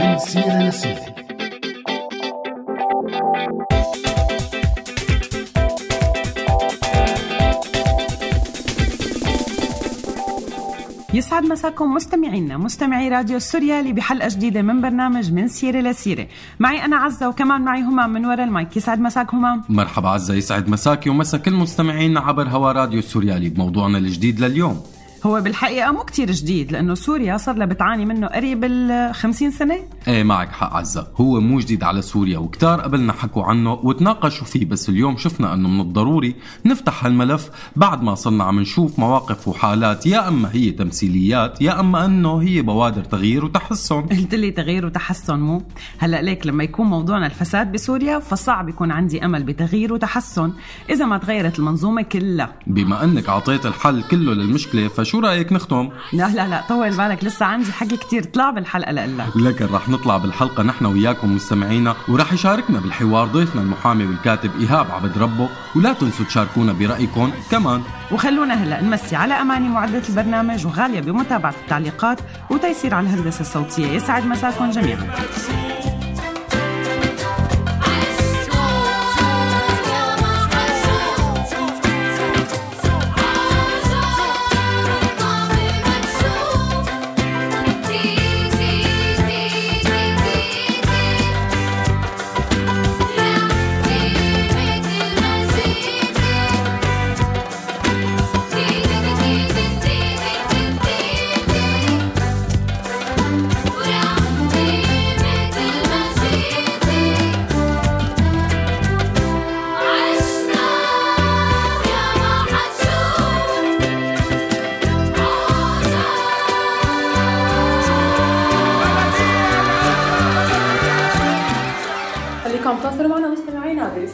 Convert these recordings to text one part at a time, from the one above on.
من سيرة لسيرة يسعد مساكم مستمعينا مستمعي راديو السوريالي بحلقة جديدة من برنامج من سيرة لسيرة. معي أنا عزة وكمان معي همام من وراء المايك. يسعد مساك همام مرحبا عزة يسعد مساكي ومسا كل مستمعينا عبر هوا راديو السوريالي بموضوعنا الجديد لليوم. هو بالحقيقة مو كتير جديد لأنه سوريا صار لها بتعاني منه قريب ال 50 سنة. إيه معك حق عزة. هو مو جديد على سوريا وكتار قبلنا حكوا عنه وتناقشوا فيه بس اليوم شفنا إنه من الضروري نفتح هالملف بعد ما صرنا عم نشوف مواقف وحالات يا أما هي تمثيليات يا أما إنه هي بوادر تغيير وتحسن. قلت لي تغيير وتحسن مو؟ هلأ ليك لما يكون موضوعنا الفساد بسوريا فصعب يكون عندي أمل بتغيير وتحسن إذا ما تغيرت المنظومة كلها. بما إنك أعطيت الحل كله للمشكلة فشو رأيك نختم؟ لا لا لا طول بالك لسه عندي حكي كتير. طلع بالحلقة لقلك لكن رح نطلع بالحلقة نحن وياكم مستمعينا ورح يشاركنا بالحوار ضيفنا المحامي والكاتب إيهاب عبد ربه ولا تنسوا تشاركونا برأيكم كمان. وخلونا هلا نمسي على اماني معدة البرنامج وغالية بمتابعة التعليقات وتيسير على الهندسة الصوتية. يسعد مساكم جميعا.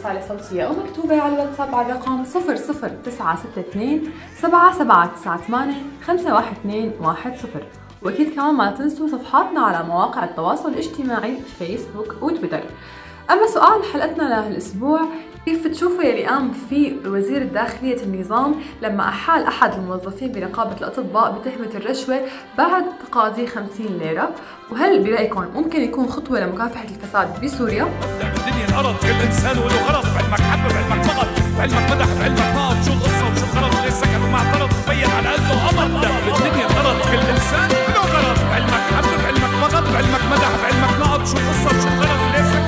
برسالة صوتية أو مكتوبة على الواتساب على الرقم 00962 7798 51210 وأكيد كمان ما تنسوا صفحاتنا على مواقع التواصل الاجتماعي فيسبوك وتويتر. أما سؤال حلقتنا لهالأسبوع كيف بتشوفوا يلي قام فيه وزير الداخلية النظام لما أحال أحد الموظفين بنقابة الأطباء بتهمة الرشوة بعد تقاضي 50 ليرة؟ وهل برأيكم ممكن يكون خطوة لمكافحة الفساد بسوريا؟ الدنيا الأرض كل انسان وله غرض بعلمك حب بعلمك بغض بعلمك مدح بعلمك نقض شو القصة وشو الغرض؟ ليش سكت وما اعترض بين على انه قمر بالدنيا الأرض كل انسان له غرض بعلمك حب بعلمك بغض بعلمك مدح بعلمك نقض شو القصة وشو الغرض؟ ليش سكت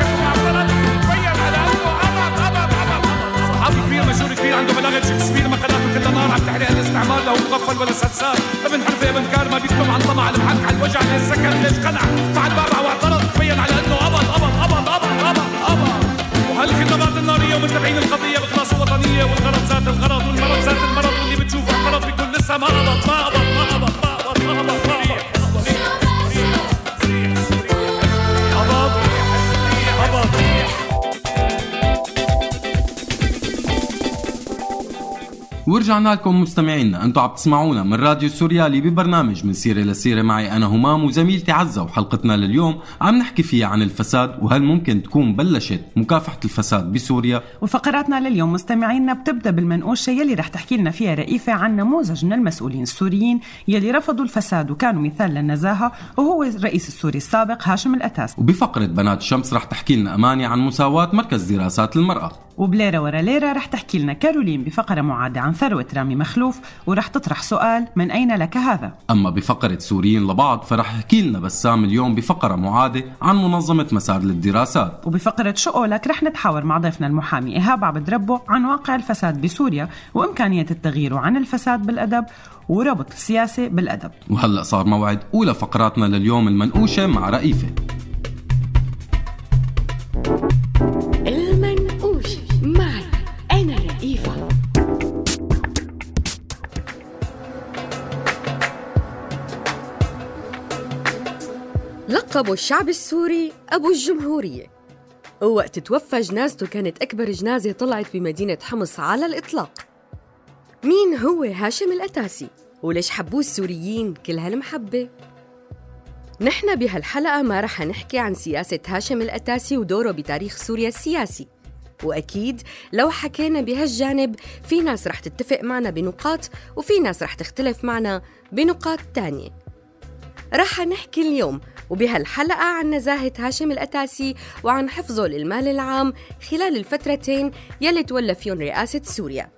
كبير عنده بلاغه شكسبير مقالاته كلها نار عم تحرق الاستعمار له مغفل ولا سلسال. ابن حرفه ابن كارما بيكتب عن طمع المحك على الوجع ليش سكت ليش قنع فعل بابع واعترض بين على أنه قبض قبض قبض قبض قبض قبض. وهالخطابات النارية ومتابعين القضية بإخلاص وطنية والغرض ذات الغرض والمرض ذات المرض واللي بتشوفه اعترض بيكون لسه ما قبض ما قبض ما قبض. ورجعنا لكم مستمعينا أنتم عم تسمعونا من راديو سوريالي ببرنامج من سيرة لسيرة معي أنا همام وزميلتي عزة وحلقتنا لليوم عم نحكي فيها عن الفساد وهل ممكن تكون بلشت مكافحة الفساد بسوريا؟ وفقراتنا لليوم مستمعينا بتبدأ بالمنقوشه يلي رح تحكي لنا فيها رئيفه عن نموذج من المسؤولين السوريين يلي رفضوا الفساد وكانوا مثال للنزاهة وهو الرئيس السوري السابق هاشم الأتاس. وبفقرة بنات الشمس رح تحكي لنا أماني عن مساواة مركز دراسات المرأة. وبليرة ورا ليرة رح تحكي لنا كارولين بفقرة معادة عن ثروة رامي مخلوف ورح تطرح سؤال من أين لك هذا؟ أما بفقرة سوريين لبعض فرح يحكي لنا بسام اليوم بفقرة معادة عن منظمة مسار للدراسات. وبفقرة شو قولك رح نتحاور مع ضيفنا المحامي إيهاب عبد ربه عن واقع الفساد بسوريا وإمكانية التغيير وعن الفساد بالأدب وربط السياسة بالأدب. وهلأ صار موعد أولى فقراتنا لليوم المنقوشة مع رئيفة. لقبوا الشعب السوري أبو الجمهورية ووقت توفى جنازته كانت أكبر جنازة طلعت بمدينة حمص على الإطلاق مين هو هاشم الأتاسي؟ وليش حبوه السوريين كل هالمحبة؟ نحن بهالحلقة ما رح نحكي عن سياسة هاشم الأتاسي ودوره بتاريخ سوريا السياسي وأكيد لو حكينا بهالجانب في ناس رح تتفق معنا بنقاط وفي ناس رح تختلف معنا بنقاط تانية رح نحكي اليوم وبهالحلقة عن نزاهة هاشم الأتاسي وعن حفظه للمال العام خلال الفترتين يلي تولى فيهم رئاسة سوريا.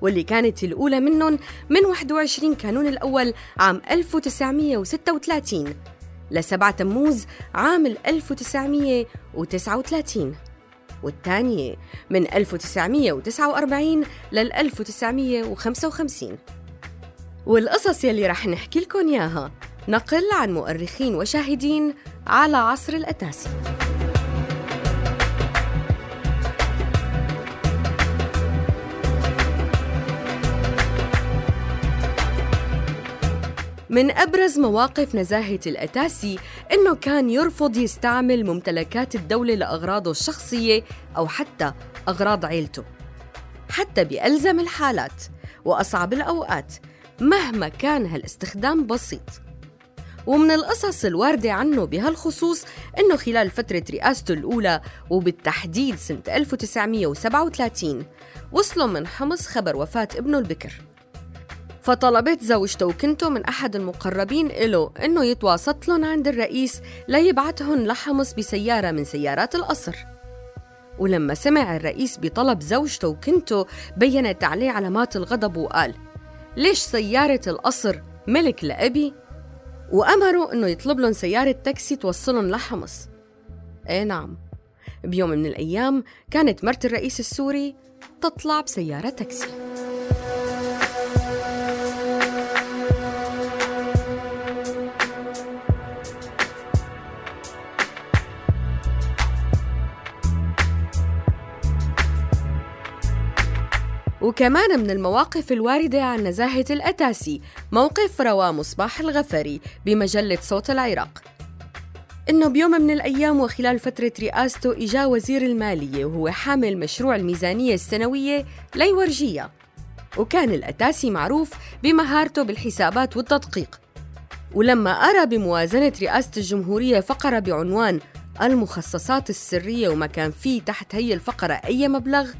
واللي كانت الأولى منهم من 21 كانون الأول عام 1936 لسبعة تموز عام 1939 والثانية من 1949 لل 1955 والقصص يلي رح نحكي لكم إياها نقل عن مؤرخين وشاهدين على عصر الأتاسي من أبرز مواقف نزاهة الأتاسي إنه كان يرفض يستعمل ممتلكات الدولة لأغراضه الشخصية أو حتى أغراض عيلته حتى بألزم الحالات وأصعب الأوقات مهما كان هالاستخدام بسيط. ومن القصص الواردة عنه بهالخصوص إنه خلال فترة رئاسته الأولى وبالتحديد سنة 1937 وصلوا من حمص خبر وفاة ابنه البكر فطلبت زوجته وكنته من أحد المقربين إله إنه يتواسط لهم عند الرئيس ليبعتهم لحمص بسيارة من سيارات القصر ولما سمع الرئيس بطلب زوجته وكنته بينت عليه علامات الغضب وقال ليش سيارة القصر ملك لأبي؟ وأمروا إنه يطلب لهم سيارة تاكسي توصلهم لحمص. إيه نعم. بيوم من الأيام كانت مرت الرئيس السوري تطلع بسيارة تاكسي. وكمان من المواقف الواردة عن نزاهة الأتاسي موقف رواه مصباح الغفري بمجلة صوت العراق. إنه بيوم من الأيام وخلال فترة رئاسته إجا وزير المالية وهو حامل مشروع الميزانية السنوية ليورجيها وكان الأتاسي معروف بمهارته بالحسابات والتدقيق. ولما أرى بموازنة رئاسة الجمهورية فقرة بعنوان المخصصات السرية وما كان فيه تحت هي الفقرة أي مبلغ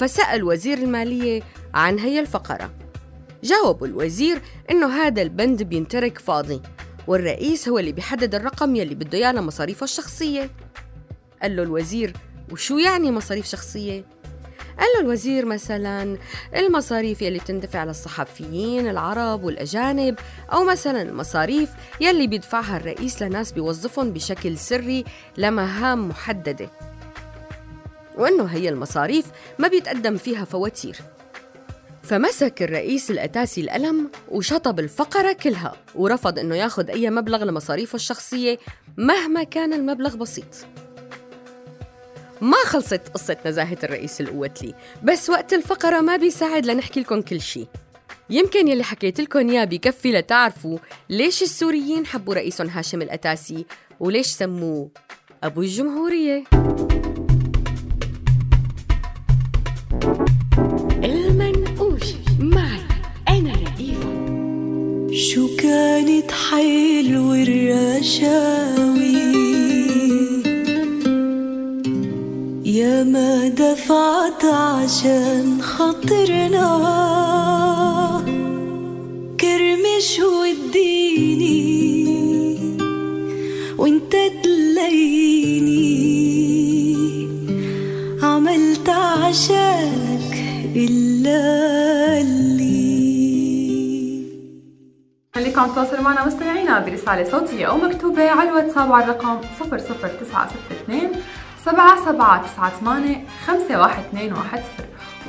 فسأل وزير المالية عن هي الفقرة. جاوب الوزير إنه هذا البند بينترك فاضي والرئيس هو اللي بيحدد الرقم يلي بده إياه لمصاريفه الشخصية. قال له الوزير وشو يعني مصاريف شخصية؟ قال له الوزير مثلا المصاريف يلي بتندفع للصحفيين العرب والأجانب أو مثلا المصاريف يلي بيدفعها الرئيس لناس بيوظفهم بشكل سري لمهام محددة. وأنه هي المصاريف ما بيتقدم فيها فواتير. فمسك الرئيس الأتاسي القلم وشطب الفقرة كلها ورفض أنه ياخد أي مبلغ لمصاريفه الشخصية مهما كان المبلغ بسيط. ما خلصت قصة نزاهة الرئيس القوتلي بس وقت الفقرة ما بيساعد لنحكي لكم كل شيء يمكن يلي حكيت لكم إياه بكفي لتعرفوا ليش السوريين حبوا رئيسهم هاشم الأتاسي وليش سموه أبو الجمهورية. المنقوش معي أنا رئيفة شو كانت حلوة الرشاوي يا ما دفعت عشان خاطرنا. كرمش وديني وانت تلاقيني اللي خليكم تتواصلوا معنا مستمعينا برسالة صوتية أو مكتوبة على الواتساب على الرقم 00962 7798 51210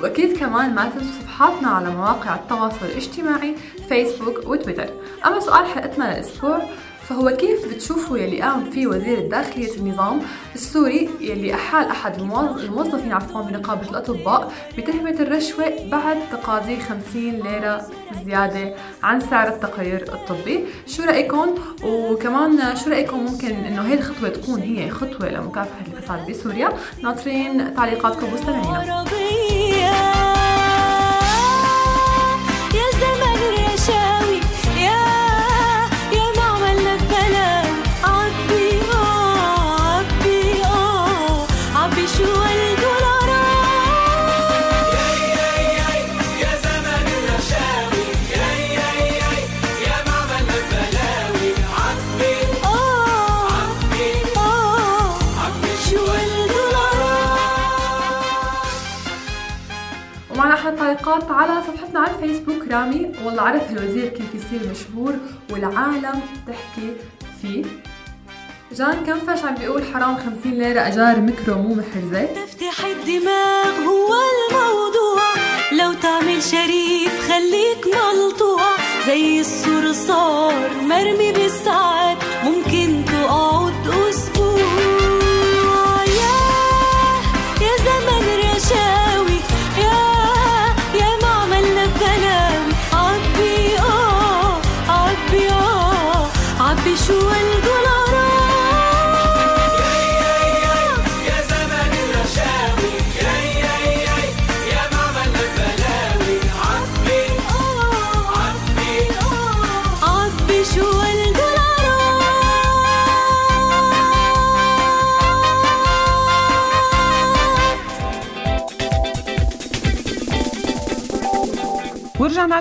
وأكيد كمان ما تنسوا صفحاتنا على مواقع التواصل الاجتماعي فيسبوك وتويتر. أما سؤال حلقتنا للأسبوع فهو كيف بتشوفوا يلي قام فيه وزير الداخلية النظام السوري يلي أحال أحد الموظ- الموظفين عفوا بنقابة الأطباء بتهمة الرشوة بعد تقاضي 50 ليرة زيادة عن سعر التقرير الطبي. شو رأيكم؟ وكمان شو رأيكم ممكن إنه هي الخطوة تكون هي خطوة لمكافحة الفساد بسوريا؟ ناطرين تعليقاتكم مستمعينا. وعلى صفحتنا على الفيسبوك رامي. والله عرف الوزير كيف يصير مشهور والعالم تحكي فيه. جان كنفش عم بيقول حرام 50 ليرة أجار ميكرو مو محرزة؟ تفتح الدماغ هو الموضوع. لو تعمل شريف خليك ملطوع. زي الصرصار مرمي بالساعات ممكن تقعد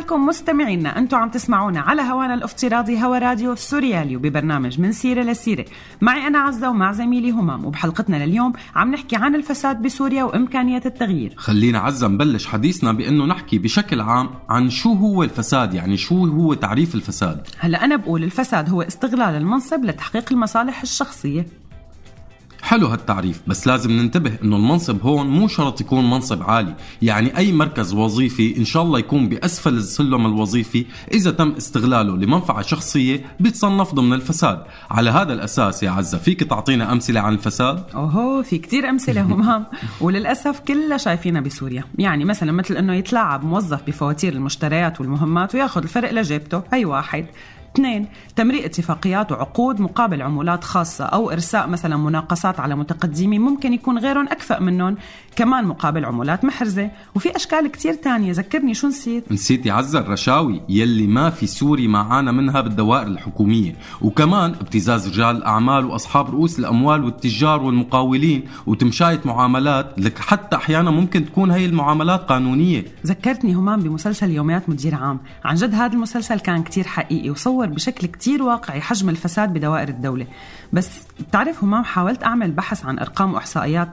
لكم مستمعينا أنتم عم تسمعونا على هوانا الافتراضي هوا راديو سوريالي وببرنامج من سيرة لسيرة. معي أنا عزة ومع زميلي همام وبحلقتنا لليوم عم نحكي عن الفساد بسوريا وإمكانية التغيير. خلينا عزة نبلش حديثنا بأنه نحكي بشكل عام عن شو هو الفساد يعني شو هو تعريف الفساد. هلا أنا بقول الفساد هو استغلال المنصب لتحقيق المصالح الشخصية. حلو هالتعريف بس لازم ننتبه إنه المنصب هون مو شرط يكون منصب عالي يعني أي مركز وظيفي إن شاء الله يكون بأسفل السلم الوظيفي إذا تم استغلاله لمنفعة شخصية بيتصنف ضمن الفساد. على هذا الأساس يا عزة فيك تعطينا أمثلة عن الفساد؟ أوهو في كتير أمثلة همام وللأسف كلها شايفينها بسوريا. يعني مثلا مثل إنه يتلاعب موظف بفواتير المشتريات والمهمات وياخذ الفرق لجيبته. هي واحد. اثنين تمرير اتفاقيات وعقود مقابل عمولات خاصة أو إرساء مثلا مناقصات على متقدمين ممكن يكون غيرهم أكفأ منهم كمان مقابل عمولات محرزة. وفي أشكال كتير تانية ذكرني شو نسيت؟ نسيت يا عزة الرشاوي يلي ما في سوري ما عانى منها بالدوائر الحكومية. وكمان ابتزاز رجال الأعمال وأصحاب رؤوس الأموال والتجار والمقاولين وتمشاية معاملات. لك حتى أحيانا ممكن تكون هي المعاملات قانونية. ذكرتني همام بمسلسل يوميات مدير عام. عن جد هذا المسلسل كان كتير حقيقي وصور بشكل كتير واقعي حجم الفساد بدوائر الدولة. بس بتعرف همام حاولت أعمل بحث عن أرقام وإحصائيات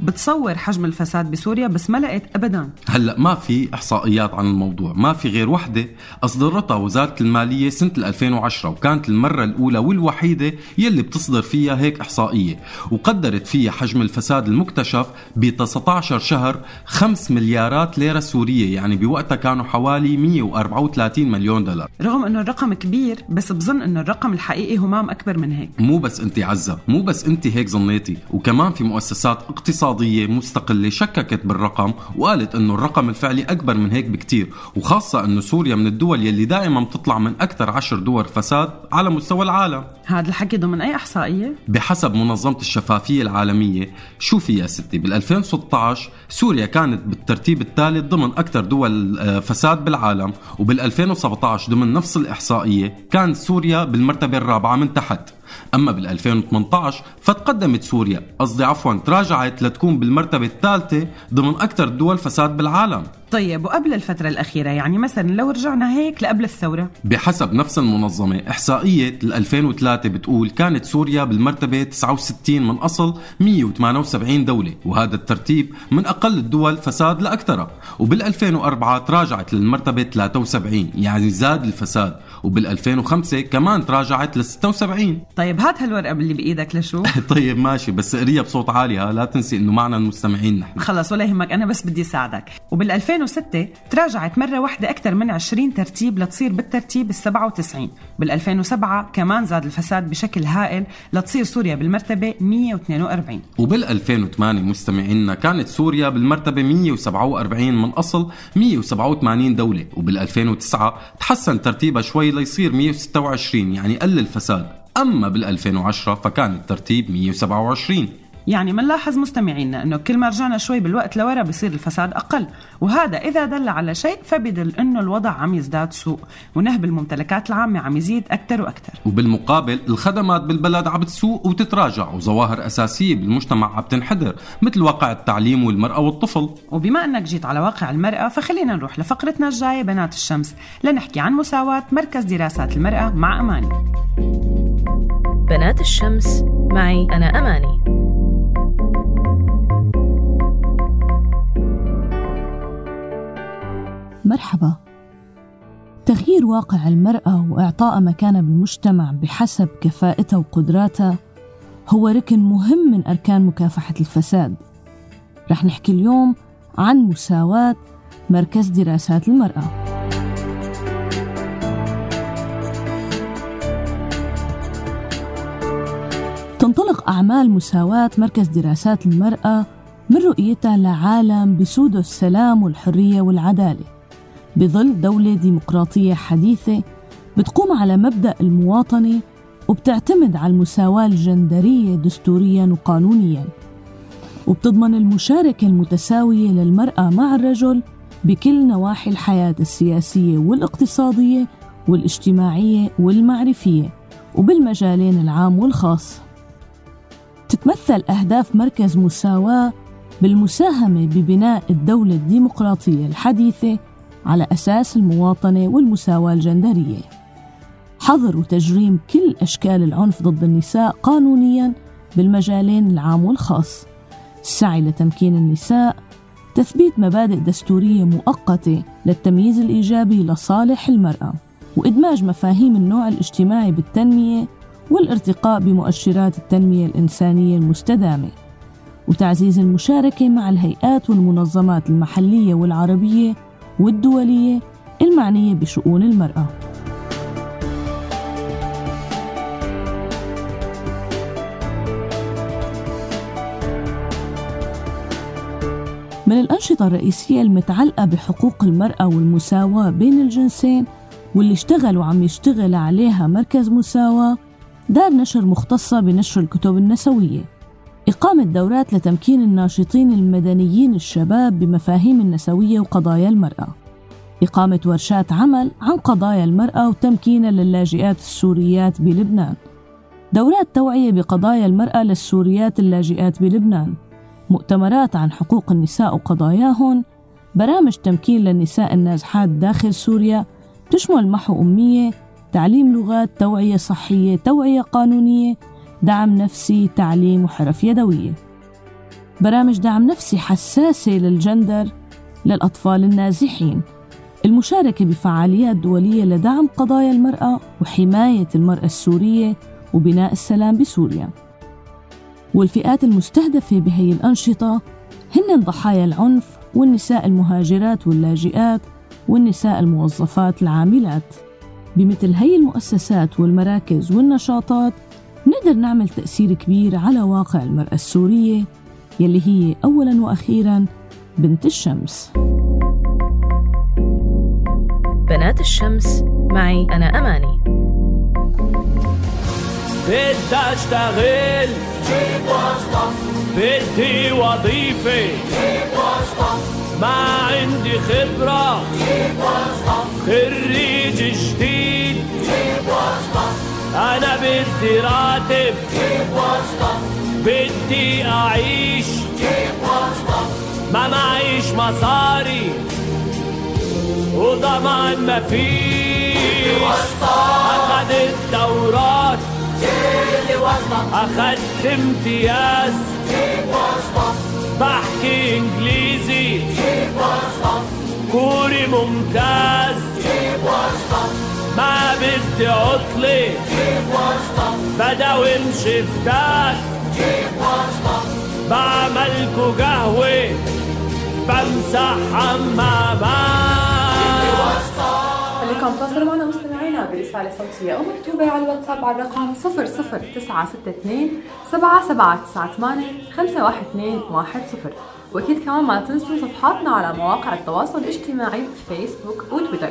بتصور حجم الفساد بسوريا بس ما لقيت أبدا. هلأ ما في إحصائيات عن الموضوع ما في غير وحدة أصدرتها وزارة المالية سنة 2010 وكانت المرة الأولى والوحيدة يلي بتصدر فيها هيك إحصائية وقدرت فيها حجم الفساد المكتشف ب 19 شهر 5 مليارات ليرة سورية يعني بوقتها كانوا حوالي 134 مليون دولار. رغم أنه الرقم كبير بس بظن أنه الرقم الحقيقي همام أكبر من هيك. مو بس انت عزة مو بس انت هيك ظنيتي. وكمان في مؤسسات اقتصادية مستقلة شككت بالرقم وقالت إنه الرقم الفعلي أكبر من هيك بكتير. وخاصة إنه سوريا من الدول يلي دائما بتطلع من أكثر عشر دول فساد على مستوى العالم. هذا الحكي ضمن أي إحصائية؟ بحسب منظمة الشفافية العالمية شوفي يا ستي بال 2016 سوريا كانت بالترتيب الثالث ضمن أكثر دول آه، فساد بالعالم. وبال 2017 ضمن نفس الإحصائية كانت سوريا بالمرتبة الرابعة من تحت. أما بال 2018 فتقدمت سوريا قصدي عفوا تراجعت لتكون بالمرتبة الثالثة ضمن أكثر الدول فساد بالعالم. طيب وقبل الفترة الأخيرة يعني مثلا لو رجعنا هيك لقبل الثورة؟ بحسب نفس المنظمة إحصائية ال 2003 بتقول كانت سوريا بالمرتبة 69 من أصل 178 دولة وهذا الترتيب من أقل الدول فساد لأكثرها وبال 2004 تراجعت للمرتبة 73 يعني زاد الفساد. وبال 2005 كمان تراجعت ل 76 طيب هات هالورقة اللي بإيدك لشو؟ طيب ماشي بس قريها بصوت عالي ها لا تنسي إنه معنا المستمعين نحن. خلص ولا يهمك أنا بس بدي ساعدك. وبال 2006 تراجعت مرة واحدة أكثر من 20 ترتيب لتصير بالترتيب ال 97 بال 2007 كمان زاد الفساد بشكل هائل لتصير سوريا بالمرتبة 142 وبال 2008 مستمعينا كانت سوريا بالمرتبة 147 من أصل 187 دولة. وبال 2009 تحسن ترتيبها شوي ليصير 126 يعني قل الفساد. أما بال 2010 فكان الترتيب 127 يعني منلاحظ مستمعينا أنه كل ما رجعنا شوي بالوقت لورا بصير الفساد أقل وهذا إذا دل على شيء فبدل إنه الوضع عم يزداد سوء ونهب الممتلكات العامة عم يزيد أكثر وأكثر. وبالمقابل الخدمات بالبلد عم تسوء وتتراجع وظواهر أساسية بالمجتمع عم تنحدر مثل واقع التعليم والمرأة والطفل. وبما أنك جيت على واقع المرأة فخلينا نروح لفقرتنا الجاية بنات الشمس لنحكي عن مساواة مركز دراسات المرأة مع أماني. بنات الشمس معي أنا أماني. مرحبا. تغيير واقع المرأة وإعطاء مكانة بالمجتمع بحسب كفاءتها وقدراتها هو ركن مهم من أركان مكافحة الفساد. رح نحكي اليوم عن مساواة مركز دراسات المرأة. تنطلق أعمال مساواة مركز دراسات المرأة من رؤيتها لعالم بسوده السلام والحرية والعدالة. بظل دولة ديمقراطية حديثة بتقوم على مبدأ المواطنة وبتعتمد على المساواة الجندرية دستوريا وقانونيا. وبتضمن المشاركة المتساوية للمرأة مع الرجل بكل نواحي الحياة السياسية والاقتصادية والاجتماعية والمعرفية وبالمجالين العام والخاص. تتمثل أهداف مركز مساواة بالمساهمة ببناء الدولة الديمقراطية الحديثة على أساس المواطنة والمساواة الجندرية. حظر وتجريم كل أشكال العنف ضد النساء قانونياً بالمجالين العام والخاص. السعي لتمكين النساء. تثبيت مبادئ دستورية مؤقتة للتمييز الإيجابي لصالح المرأة. وإدماج مفاهيم النوع الاجتماعي بالتنمية والارتقاء بمؤشرات التنمية الإنسانية المستدامة. وتعزيز المشاركة مع الهيئات والمنظمات المحلية والعربية والدولية المعنية بشؤون المرأة. من الأنشطة الرئيسية المتعلقة بحقوق المرأة والمساواة بين الجنسين واللي اشتغل وعم يشتغل عليها مركز مساواة دار نشر مختصة بنشر الكتب النسوية. إقامة دورات لتمكين الناشطين المدنيين الشباب بمفاهيم النسوية وقضايا المرأة. إقامة ورشات عمل عن قضايا المرأة وتمكينها للاجئات السوريات بلبنان. دورات توعية بقضايا المرأة للسوريات اللاجئات بلبنان. مؤتمرات عن حقوق النساء وقضاياهن. برامج تمكين للنساء النازحات داخل سوريا. تشمل محو أمية تعليم لغات توعية صحية توعية قانونية دعم نفسي تعليم وحرف يدوية. برامج دعم نفسي حساسة للجندر للأطفال النازحين. المشاركة بفعاليات دولية لدعم قضايا المرأة وحماية المرأة السورية وبناء السلام بسوريا. والفئات المستهدفة بهي الأنشطة هن ضحايا العنف والنساء المهاجرات واللاجئات والنساء الموظفات العاملات. بمثل هي المؤسسات والمراكز والنشاطات نقدر نعمل تأثير كبير على واقع المرأة السورية يلي هي أولا وأخيرا بنت الشمس. بنات الشمس معي أنا أماني. بدي اشتغل بدي وظيفة. ما عندي خبرة. خريج جديد. أنا بدي راتب. بدي أعيش. ما معيش مصاري. وضمان مفيش أخدت دورات أخدت امتياز. بحكي إنجليزي. كوري ممتاز. ما بدي عطلة. بداوم شفتات بعملكو قهوة. بمسح حمامات خليكم تواصلوا معنا مستمعينا برسالة صوتية أو مكتوبة على الواتساب على الرقم 00962 7798 51210 وأكيد كمان ما تنسوا صفحاتنا على مواقع التواصل الاجتماعي فيسبوك وتويتر.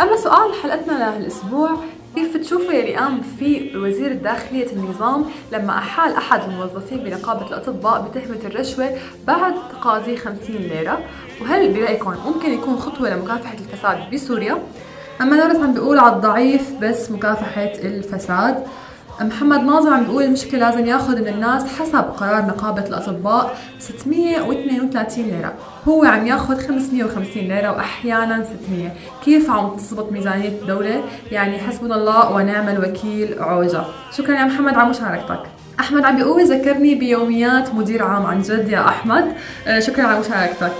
أما سؤال حلقتنا لهالأسبوع كيف بتشوفوا يلي قام فيه وزير الداخلية النظام لما أحال أحد الموظفين بنقابة الأطباء بتهمة الرشوة بعد تقاضي 50 ليرة وهل برأيكم ممكن يكون خطوة لمكافحة الفساد بسوريا؟ أما نورس عم بيقول على الضعيف بس مكافحة الفساد محمد ناظر عم بيقول المشكلة لازم ياخذ من الناس حسب قرار نقابة الأطباء. 632 ليرة. هو عم ياخذ 550 ليرة وأحيانا 600 كيف عم تزبط ميزانية الدولة؟ يعني حسبنا الله ونعم الوكيل عوجة. شكرا يا محمد على مشاركتك. أحمد عم بيقول ذكرني بيوميات مدير عام عن جد يا أحمد. آه، شكرا على مشاركتك.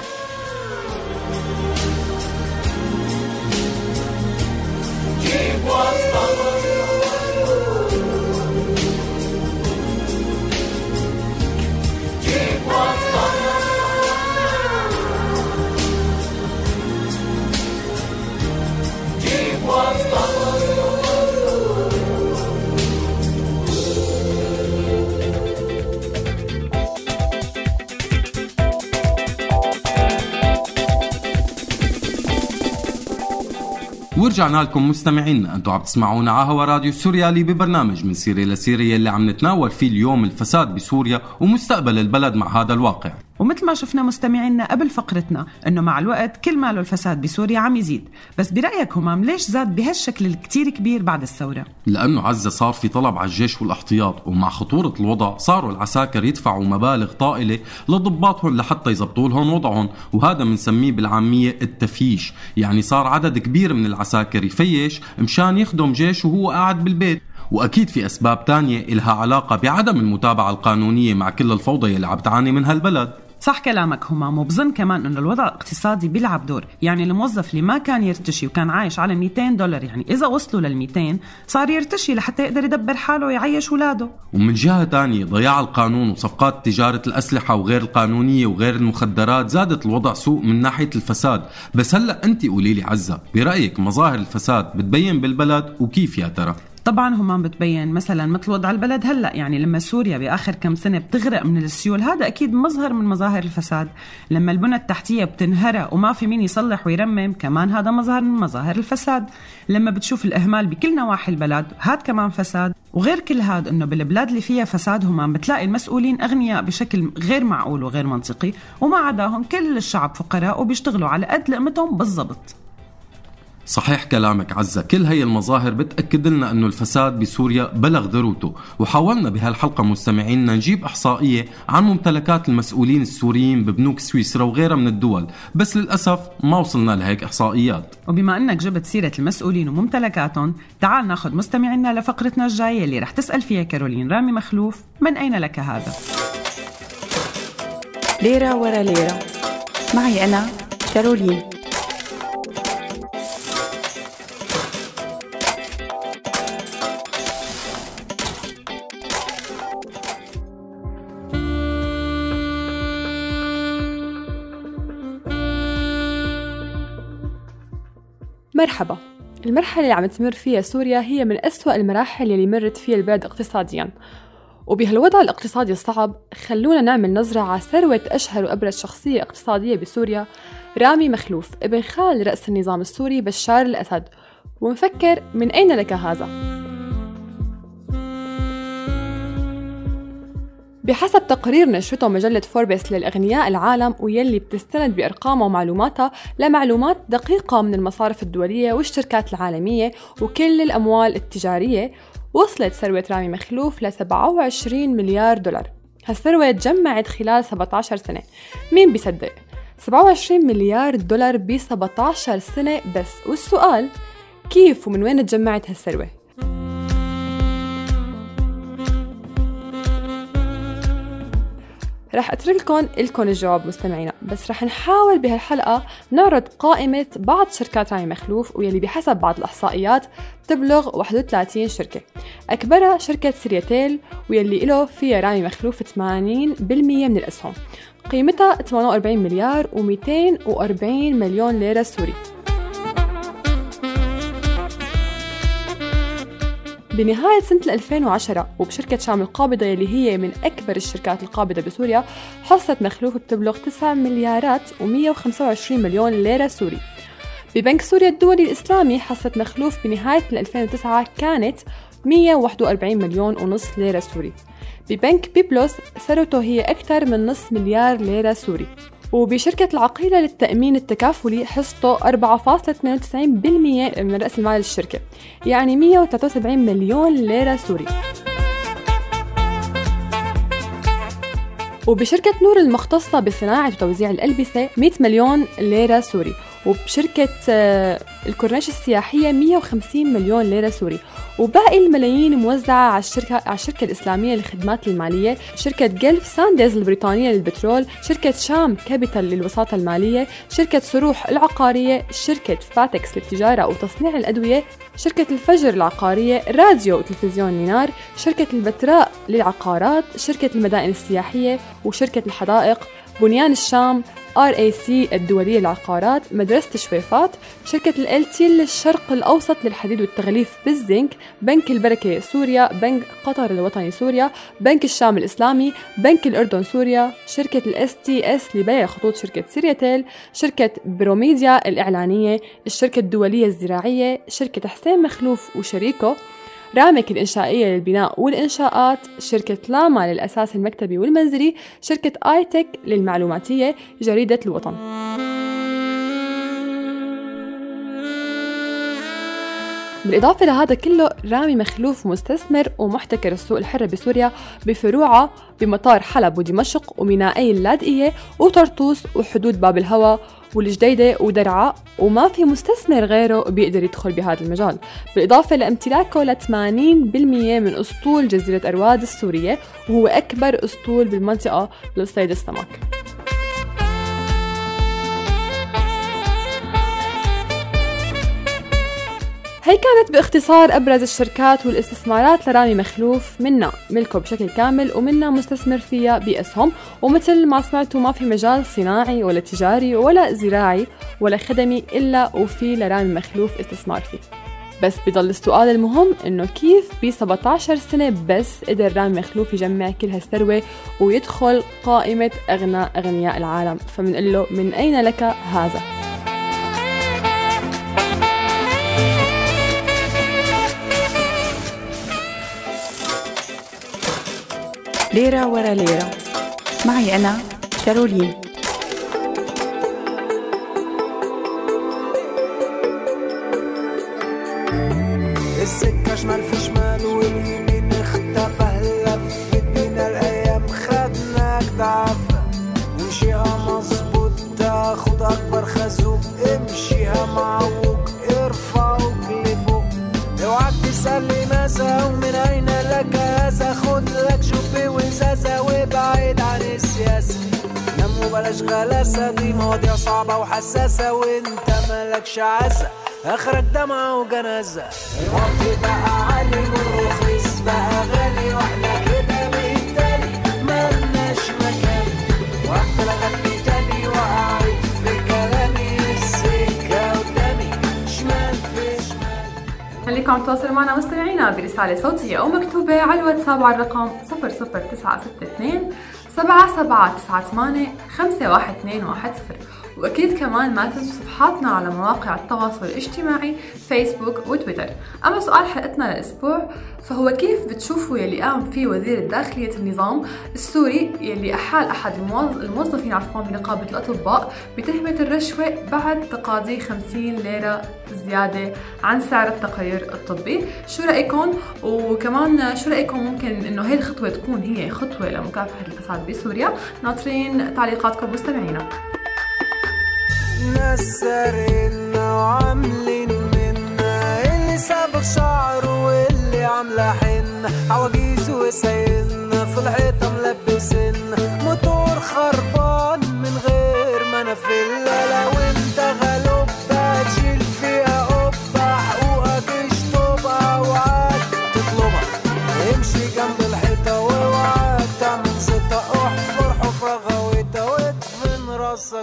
Keep ورجعنا لكم مستمعينا. أنتم عم تسمعونا على هوا راديو سوريالي ببرنامج من سيرة لسيرة يلي عم نتناول فيه اليوم الفساد بسوريا ومستقبل البلد مع هذا الواقع. ومثل ما شفنا مستمعينا قبل فقرتنا إنه مع الوقت كل ماله الفساد بسوريا عم يزيد. بس برأيك همام ليش زاد بهالشكل الكتير كبير بعد الثورة؟ لأنه عزة صار في طلب على الجيش والأحتياط ومع خطورة الوضع صاروا العساكر يدفعوا مبالغ طائلة لضباطهم لحتى يزبطوا لهم وضعهم وهذا بنسميه بالعامية التفييش يعني صار عدد كبير من العساكر يفيش مشان يخدم جيش وهو قاعد بالبيت. وأكيد في أسباب تانية إلها علاقة بعدم المتابعة القانونية مع كل الفوضى اللي عم تعاني منها البلد صح كلامك همام وبظن كمان إنه الوضع الاقتصادي بيلعب دور. يعني الموظف اللي ما كان يرتشي وكان عايش على 200 دولار يعني إذا وصلوا لل 200 صار يرتشي لحتى يقدر يدبر حاله ويعيش اولاده ومن جهة تانية ضياع القانون وصفقات تجارة الأسلحة وغير القانونية وغير المخدرات زادت الوضع سوء من ناحية الفساد. بس هلأ أنت قولي لي عزة برأيك مظاهر الفساد بتبين بالبلد وكيف يا ترى؟ طبعا هم بتبين مثلا مثل وضع البلد هلأ يعني لما سوريا بآخر كم سنة بتغرق من السيول هذا أكيد مظهر من مظاهر الفساد. لما البنى التحتية بتنهرى وما في مين يصلح ويرمم كمان هذا مظهر من مظاهر الفساد. لما بتشوف الإهمال بكل نواحي البلد هذا كمان فساد. وغير كل هذا إنه بالبلاد اللي فيها فساد هم بتلاقي المسؤولين أغنياء بشكل غير معقول وغير منطقي وما عداهم كل الشعب فقراء وبيشتغلوا على قد لقمتهم بالضبط. صحيح كلامك عزة. كل هي المظاهر بتأكد لنا أنه الفساد بسوريا بلغ ذروته وحاولنا بهالحلقة مستمعينا نجيب إحصائية عن ممتلكات المسؤولين السوريين ببنوك سويسرا وغيرها من الدول. بس للأسف ما وصلنا لهيك إحصائيات. وبما أنك جبت سيرة المسؤولين وممتلكاتهم تعال ناخذ مستمعينا لفقرتنا الجاية اللي رح تسأل فيها كارولين رامي مخلوف. من أين لك هذا؟ ليرة ورا ليرة. معي أنا كارولين. مرحبا. المرحلة اللي عم تمر فيها سوريا هي من أسوأ المراحل اللي مرت فيها البلد اقتصاديا. وبهالوضع الاقتصادي الصعب خلونا نعمل نظرة على ثروة أشهر وأبرز شخصية اقتصادية بسوريا رامي مخلوف ابن خال رأس النظام السوري بشار الأسد. ونفكر من أين لك هذا؟ بحسب تقرير نشرته مجلة فوربس للأغنياء العالم ويلي بتستند بأرقامها ومعلوماتها لمعلومات دقيقة من المصارف الدولية والشركات العالمية وكل الأموال التجارية وصلت ثروة رامي مخلوف ل 27 مليار دولار هالثروة تجمعت خلال 17 سنة مين بيصدق؟ 27 مليار دولار ب 17 سنة بس والسؤال كيف ومن وين تجمعت هالثروة؟ رح اترك لكم الجواب مستمعينا بس رح نحاول بهالحلقة نعرض قائمة بعض شركات رامي مخلوف واللي بحسب بعض الأحصائيات تبلغ 31 شركة. أكبرها شركة سرياتيل واللي له فيها رامي مخلوف 80% من الأسهم. قيمتها 48 مليار و240 مليون ليرة سوري. بنهاية سنة 2010 وبشركة شام القابضة يلي هي من أكبر الشركات القابضة بسوريا حصة مخلوف بتبلغ 9 مليارات و125 مليون ليرة سوري. ببنك سوريا الدولي الإسلامي حصة مخلوف بنهاية 2009 كانت 141 مليون ونص ليرة سوري. ببنك بيبلوس ثروته هي أكثر من نصف مليار ليرة سوري. وبشركة العقيلة للتأمين التكافلي حصته 4.92% من رأس المال الشركة يعني 173 مليون ليرة سوري. وبشركة نور المختصة بصناعة وتوزيع الألبسة 100 مليون ليرة سوري. وبشركة آه، الكورنيش السياحية 150 مليون ليرة سوري. وباقي الملايين موزعة على الشركة على الشركة الإسلامية للخدمات المالية شركة Gulfsands البريطانية للبترول شركة شام Capital للوساطة المالية شركة صروح العقارية شركة فاتكس للتجارة وتصنيع الأدوية شركة الفجر العقارية راديو وتلفزيون نينار شركة البتراء للعقارات شركة المدائن السياحية وشركة الحدائق بنيان الشام RAC الدولية للعقارات مدرسة شويفات شركة الالتي للشرق الأوسط للحديد والتغليف بالزنك بنك البركة سوريا بنك قطر الوطني سوريا بنك الشام الإسلامي بنك الأردن سوريا شركة ال STS لبيع خطوط شركة سيرياتيل شركة ProMedia الإعلانية الشركة الدولية الزراعية شركة حسين مخلوف وشريكه. رامك الإنشائية للبناء والإنشاءات شركة لاما للأثاث المكتبي والمنزلي شركة آيتك للمعلوماتية جريدة الوطن. بالإضافة لهذا كله رامي مخلوف مستثمر ومحتكر السوق الحر بسوريا بفروعه بمطار حلب ودمشق ومينائي اللاذقية وطرطوس وحدود باب الهوى والجديدة ودرعا وما في مستثمر غيره بيقدر يدخل بهذا المجال. بالإضافة لامتلاكه ل 80% من أسطول جزيرة أرواد السورية وهو أكبر أسطول بالمنطقة لصيد السمك. هي كانت باختصار أبرز الشركات والاستثمارات لرامي مخلوف منا ملكه بشكل كامل ومنا مستثمر فيها بأسهم ومثل ما سمعتوا ما في مجال صناعي ولا تجاري ولا زراعي ولا خدمي إلا وفي لرامي مخلوف استثمار فيه. بس بضل السؤال المهم إنه كيف ب 17 سنة بس قدر رامي مخلوف يجمع كل هالثروة ويدخل قائمة أغنى أغنياء العالم؟ فمنقول له من أين لك هذا؟ ليرة ورا ليرة. معي أنا كارولين. السكة شمال في شمال واليمين نام وبلاش غلاسة دي مواضيع صعبة وحساسة وانت مالكش عزة. أخرك دمعة وجنازة. الوقت بقى عالي والرخيص بقى غالي. وإحنا كده بالتالي ملناش مكان. واحدة لغتني تاني وقعت في كلامي السكة قدامي. شمال في شمال خليكم تواصلوا معنا مستمعينا برسالة صوتية أو مكتوبة على الواتساب على الرقم 00962 7798 51210 وأكيد كمان ما تنسوا صفحاتنا على مواقع التواصل الاجتماعي فيسبوك وتويتر. أما سؤال حلقتنا للأسبوع فهو كيف بتشوفوا يلي قام فيه وزير الداخلية النظام السوري يلي أحال أحد الموظ- الموظفين عفوا بنقابة الأطباء بتهمة الرشوة بعد تقاضي 50 ليرة زيادة عن سعر التقرير الطبي؟ شو رأيكم؟ وكمان شو رأيكم ممكن إنه هي الخطوة تكون هي خطوة لمكافحة الفساد بسوريا؟ ناطرين تعليقاتكم مستمعينا. ناس سارقنا وعاملين منا. اللي سابق شعره واللي عاملة حنة عواجيز وسايقنا في الحيطة ملبسنا موتور خربان من غير ما أنا في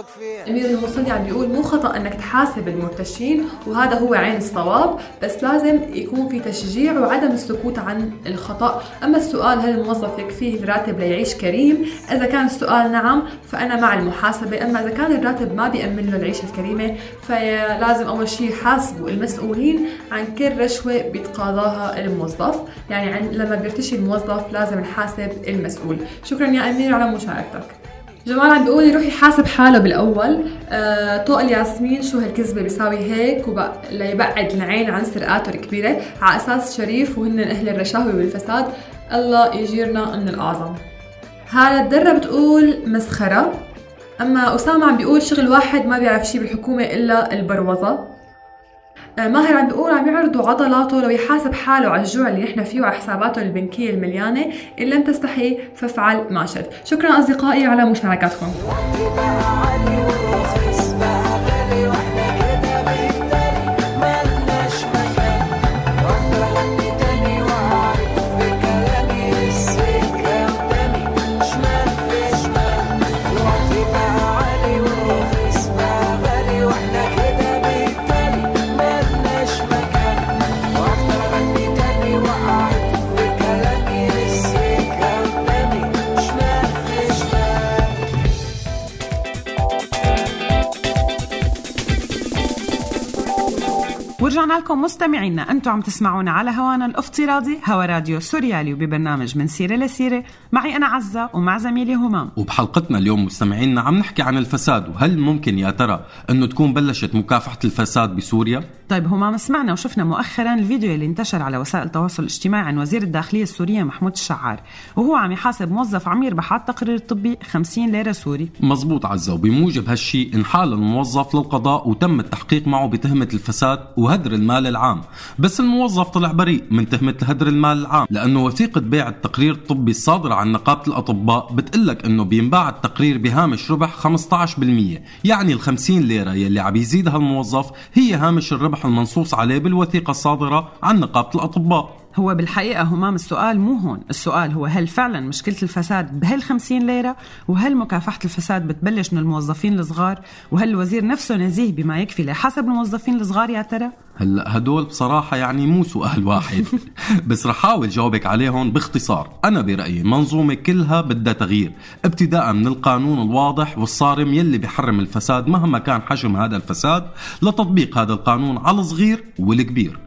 راسك فيها. أمير المصلي عم بيقول مو خطأ أنك تحاسب المرتشين وهذا هو عين الصواب بس لازم يكون في تشجيع وعدم السكوت عن الخطأ. أما السؤال هل الموظف يكفيه الراتب ليعيش كريم؟ إذا كان السؤال نعم فأنا مع المحاسبة. أما إذا كان الراتب ما بيأمن له العيشة الكريمة فلازم أول شيء يحاسبوا المسؤولين عن كل رشوة بيتقاضاها الموظف. يعني عن لما بيرتشي الموظف لازم نحاسب المسؤول. شكرا يا أمير على مشاركتك. جمال عم بيقول يروح يحاسب حاله بالأول. آه، طوق الياسمين شو هالكذبة بيساوي هيك وب... ليبعد العين عن سرقاته الكبيرة. على أساس شريف وهن أهل الرشاوي والفساد الله يجيرنا من الأعظم. هالة الدرة بتقول مسخرة. أما أسامة عم بيقول شغل واحد ما بيعرف شي بالحكومة إلا البروظة آه، ماهر عم بيقول عم يعرضوا عضلاته لو يحاسب حاله على الجوع اللي نحن فيه وعلى حساباته البنكية المليانة إن لم تستحي فافعل ما شئت. شكرا أصدقائي على مشاركاتكم ورجعنا لكم مستمعينا أنتم عم تسمعونا على هوانا الافتراضي هوا راديو سوريالي وببرنامج من سيرة لسيرة. معي أنا عزة ومع زميلي همام. وبحلقتنا اليوم مستمعينا عم نحكي عن الفساد وهل ممكن يا ترى أنه تكون بلشت مكافحة الفساد بسوريا؟ طيب همام سمعنا وشفنا مؤخرا الفيديو اللي انتشر على وسائل التواصل الاجتماعي عن وزير الداخلية السورية محمود الشعار وهو عم يحاسب موظف عم يربح على التقرير الطبي 50 ليرة سوري. مزبوط عزة وبموجب هالشي انحال الموظف للقضاء وتم التحقيق معه بتهمة الفساد وهدر المال العام. بس الموظف طلع بريء من تهمة هدر المال العام لأنه وثيقة بيع التقرير الطبي الصادرة عن نقابة الأطباء بتقلك أنه بينباع التقرير بهامش ربح 15% يعني ال 50 ليرة يلي عم يزيدها الموظف هي هامش الربح المنصوص عليه بالوثيقة الصادرة عن نقابة الأطباء. هو بالحقيقة همام السؤال مو هون. السؤال هو هل فعلا مشكلة الفساد بهال 50 ليرة؟ وهل مكافحة الفساد بتبلش من الموظفين الصغار؟ وهل الوزير نفسه نزيه بما يكفي لحسب الموظفين الصغار يا ترى؟ هلا هدول بصراحة يعني مو سؤال واحد. بس رح حاول جاوبك عليهم باختصار. أنا برأيي منظومة كلها بدها تغيير ابتداء من القانون الواضح والصارم يلي بيحرم الفساد مهما كان حجم هذا الفساد لتطبيق هذا القانون على الصغير والكبير.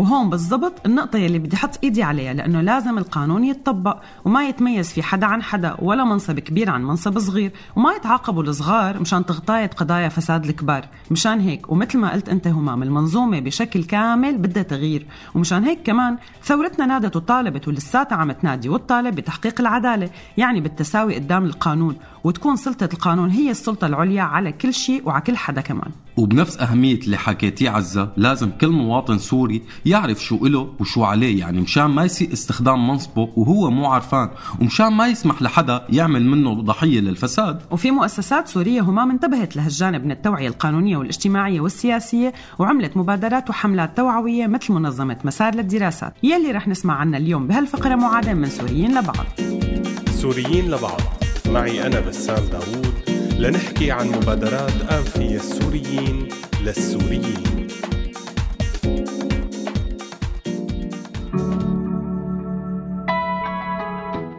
وهون بالضبط النقطة يلي بدي أحط إيدي عليها لأنه لازم القانون يتطبق وما يتميز في حدا عن حدا ولا منصب كبير عن منصب صغير وما يتعاقبوا الصغار مشان تغطاية قضايا فساد الكبار. مشان هيك ومثل ما قلت أنت همام المنظومة بشكل كامل بدها تغيير. ومشان هيك كمان ثورتنا نادت وطالبت ولساتها عم تنادي وتطالب بتحقيق العدالة يعني بالتساوي قدام القانون. وتكون سلطة القانون هي السلطة العليا على كل شيء وعلى كل حدا كمان. وبنفس أهمية اللي حكيتيه عزة لازم كل مواطن سوري يعرف شو إله وشو عليه يعني مشان ما يسيء استخدام منصبه وهو مو عرفان ومشان ما يسمح لحدا يعمل منه ضحية للفساد. وفي مؤسسات سورية همام انتبهت لهالجانب من التوعية القانونية والاجتماعية والسياسية وعملت مبادرات وحملات توعوية مثل منظمة مسار للدراسات. يلي رح نسمع عنها اليوم بهالفقرة معادة من سوريين لبعض. سوريين لبعض. معي أنا بسام داوود لنحكي عن مبادرات أنفية السوريين للسوريين.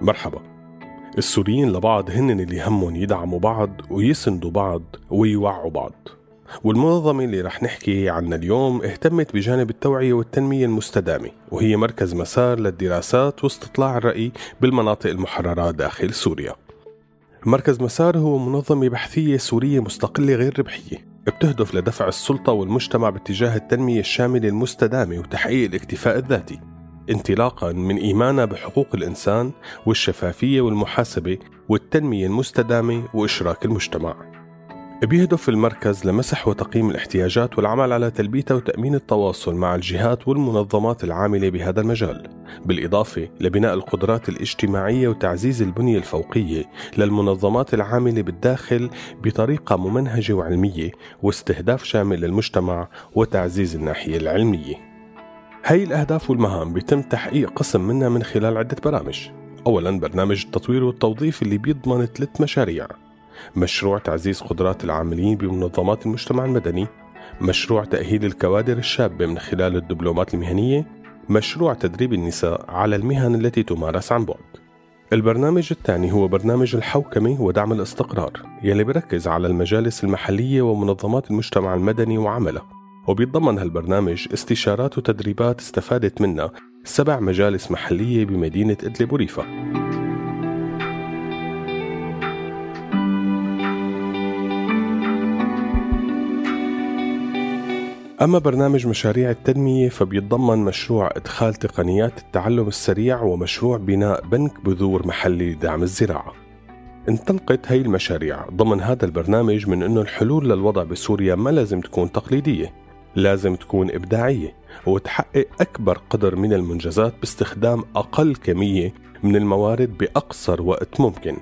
مرحبا. السوريين لبعض هن اللي همهم يدعموا بعض ويسندوا بعض ويوعوا بعض. والمنظمة اللي رح نحكي عنها اليوم اهتمت بجانب التوعية والتنمية المستدامة وهي مركز مسار للدراسات واستطلاع الرأي بالمناطق المحررة داخل سوريا. مركز مسار هو منظمة بحثية سورية مستقلة غير ربحية بتهدف لدفع السلطة والمجتمع باتجاه التنمية الشاملة المستدامة وتحقيق الاكتفاء الذاتي. انطلاقا من إيمانها بحقوق الإنسان والشفافية والمحاسبة والتنمية المستدامة وإشراك المجتمع. بيهدف المركز لمسح وتقييم الاحتياجات والعمل على تلبيتها وتأمين التواصل مع الجهات والمنظمات العاملة بهذا المجال بالإضافة لبناء القدرات الاجتماعية وتعزيز البنية الفوقية للمنظمات العاملة بالداخل بطريقة ممنهجة وعلمية واستهداف شامل للمجتمع وتعزيز الناحية العلمية. هاي الأهداف والمهام بيتم تحقيق قسم منها من خلال عدة برامج. أولا برنامج التطوير والتوظيف اللي بيضمن ثلاث مشاريع. مشروع تعزيز قدرات العاملين بمنظمات المجتمع المدني مشروع تأهيل الكوادر الشابة من خلال الدبلومات المهنية مشروع تدريب النساء على المهن التي تمارس عن بعد. البرنامج الثاني هو برنامج الحوكمة ودعم الاستقرار يلي بركز على المجالس المحلية ومنظمات المجتمع المدني وعملها. وبيتضمن هالبرنامج استشارات وتدريبات استفادت منها سبع مجالس محلية بمدينة إدلب وريفا. أما برنامج مشاريع التنمية فبيتضمن مشروع إدخال تقنيات التعلم السريع ومشروع بناء بنك بذور محلي لدعم الزراعة. انطلقت هي المشاريع ضمن هذا البرنامج من أنه الحلول للوضع بسوريا ما لازم تكون تقليدية لازم تكون إبداعية وتحقق أكبر قدر من المنجزات باستخدام أقل كمية من الموارد بأقصر وقت ممكن.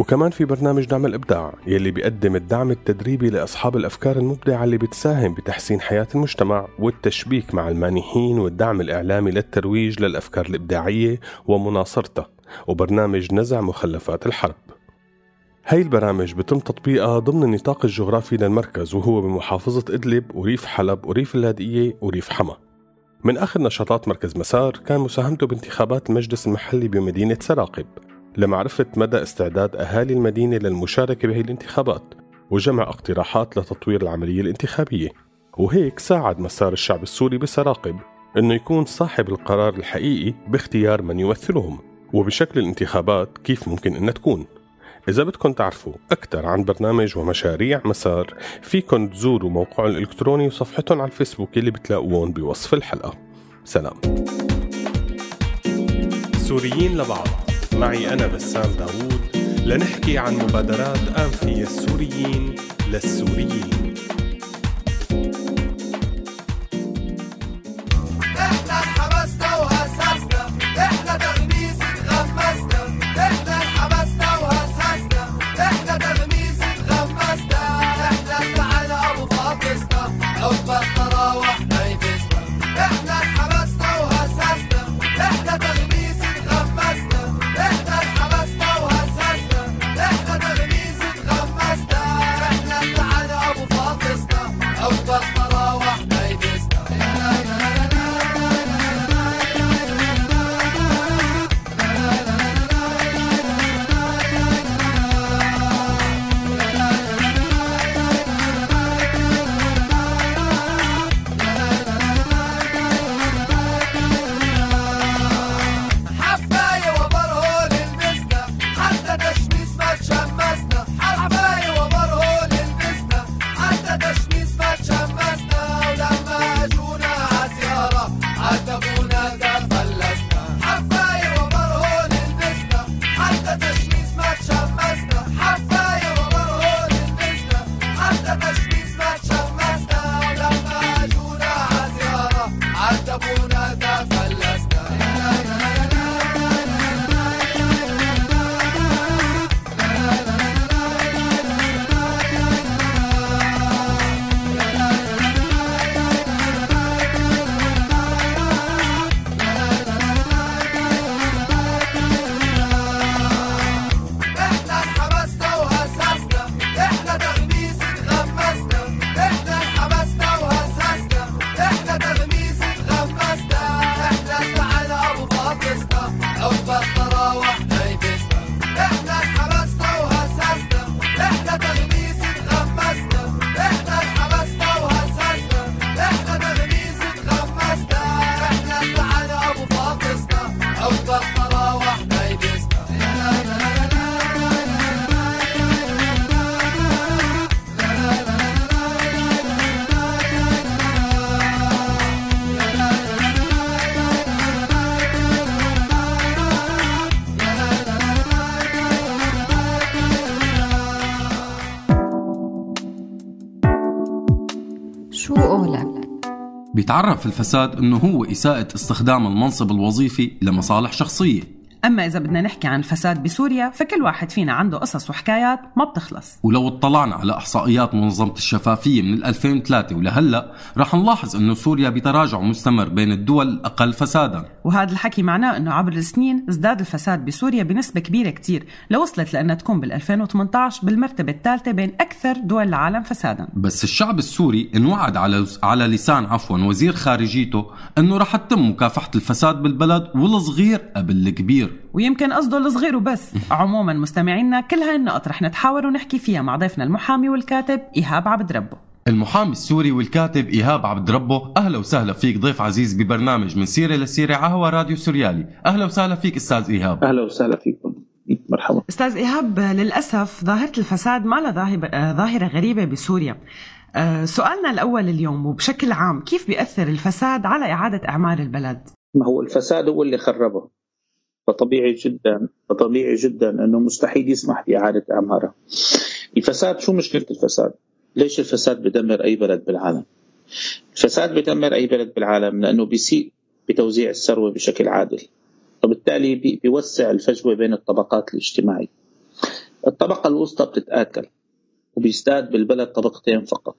وكمان في برنامج دعم الإبداع يلي بيقدم الدعم التدريبي لأصحاب الأفكار المبدعة اللي بتساهم بتحسين حياة المجتمع والتشبيك مع المانحين والدعم الإعلامي للترويج للأفكار الإبداعية ومناصرتها وبرنامج نزع مخلفات الحرب. هاي البرامج بتم تطبيقها ضمن النطاق الجغرافي للمركز وهو بمحافظة إدلب وريف حلب وريف اللاذقية وريف حما. من آخر نشاطات مركز مسار كان مساهمته بانتخابات المجلس المحلي بمدينة سراقب. لمعرفة مدى استعداد أهالي المدينة للمشاركة بهي الانتخابات وجمع اقتراحات لتطوير العملية الانتخابية. وهيك ساعد مسار الشعب السوري بسراقب إنه يكون صاحب القرار الحقيقي باختيار من يمثلهم وبشكل الانتخابات كيف ممكن إنها تكون. إذا بدكم تعرفوا أكثر عن برنامج ومشاريع مسار فيكم تزوروا موقعهم الإلكتروني وصفحتهم على الفيسبوك اللي بتلاقوهم بوصف الحلقة. سلام. سوريين لبعض. معي أنا بسام داوود؟ لنحكي عن مبادرات فيها السوريين للسوريين. بيتعرف الفساد إنه هو إساءة استخدام المنصب الوظيفي لمصالح شخصية. أما إذا بدنا نحكي عن الفساد بسوريا فكل واحد فينا عنده قصص وحكايات ما بتخلص. ولو اطلعنا على إحصائيات منظمة الشفافية من 2003 ولهلأ رح نلاحظ إنه سوريا بتراجع مستمر بين الدول الاقل فسادا. وهذا الحكي معناه إنه عبر السنين ازداد الفساد بسوريا بنسبة كبيرة كتير لوصلت لأنها تكون بال 2018 بالمرتبة الثالثة بين أكثر دول العالم فسادا. بس الشعب السوري انوعد على على لسان عفوا وزير خارجيته إنه رح تتم مكافحة الفساد بالبلد والصغير قبل الكبير. ويمكن قصده الصغير وبس. عموما مستمعينا كل هاي النقط رح نتحاور ونحكي فيها مع ضيفنا المحامي والكاتب إيهاب عبد ربه. المحامي السوري والكاتب إيهاب عبد ربه أهلا وسهلا فيك ضيف عزيز ببرنامج من سيرة لسيرة عهوى راديو سوريالي. أهلا وسهلا فيك أستاذ إيهاب. أهلا وسهلا فيكم. مرحبا. أستاذ إيهاب للأسف ظاهرة الفساد ما لها ظاهرة غريبة بسوريا. آه، سؤالنا الأول اليوم وبشكل عام كيف بيأثر الفساد على إعادة اعمار البلد؟ ما هو الفساد هو اللي خربه. فطبيعي جدا فطبيعي جدا أنه مستحيل يسمح بإعادة اعمارها الفساد شو مشكلة الفساد؟ ليش الفساد بدمر أي بلد بالعالم؟ الفساد بدمر أي بلد بالعالم لأنه بيسيء بتوزيع الثروة بشكل عادل. وبالتالي بي- بيوسع الفجوة بين الطبقات الاجتماعية. الطبقة الوسطى بتتآكل وبيزداد بالبلد طبقتين فقط.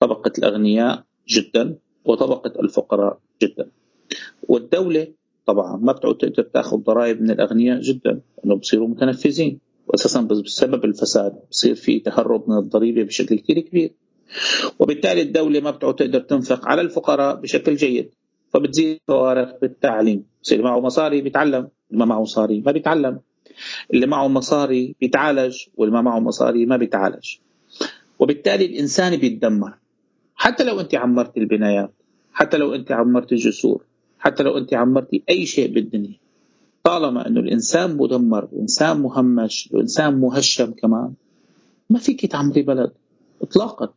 طبقة الأغنياء جدا وطبقة الفقراء جدا. والدولة طبعا ما بتعود تقدر تأخذ ضرائب من الأغنياء جدا لأنه بصيروا متنفذين. واساسا بس- بسبب الفساد بصير في تهرب من الضريبة بشكل كثير كبير. وبالتالي الدولة ما بتعود تقدر تنفق على الفقراء بشكل جيد فبتزيد فوارق بالتعليم. بصير معه مصاري بيتعلم اللي ما معه مصاري ما بيتعلم. اللي معه مصاري بيتعالج واللي ما معه مصاري ما بيتعالج. وبالتالي الإنسان بيتدمر. حتى لو أنت عمرت البنايات حتى لو أنت عمرت الجسور حتى لو أنت عمرتي أي شيء بالدنيا طالما أنه الإنسان مدمر الإنسان مهمش الإنسان مهشم كمان ما فيك تعمري بلد اطلاقا.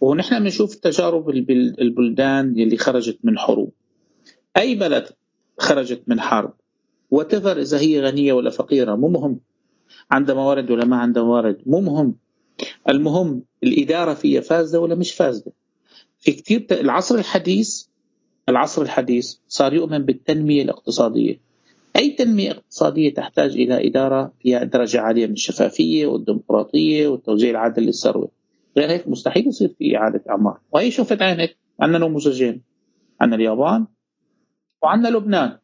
ونحن بنشوف تجارب البل- البلدان اللي خرجت من حروب. أي بلد خرجت من حرب وتفر إذا هي غنية ولا فقيرة مو مهم. عندها موارد ولا ما عندها موارد مو مهم. المهم الإدارة فيها فاسدة ولا مش فاسدة. في كثير. العصر الحديث العصر الحديث صار يؤمن بالتنمية الاقتصادية. أي تنمية اقتصادية تحتاج إلى إدارة فيها درجة عالية من الشفافية والديمقراطية والتوزيع العادل للثروة. غير هيك مستحيل يصير في إعادة أعمار. وهي شوفت عينك عندنا نموذجين عندنا اليابان وعندنا لبنان.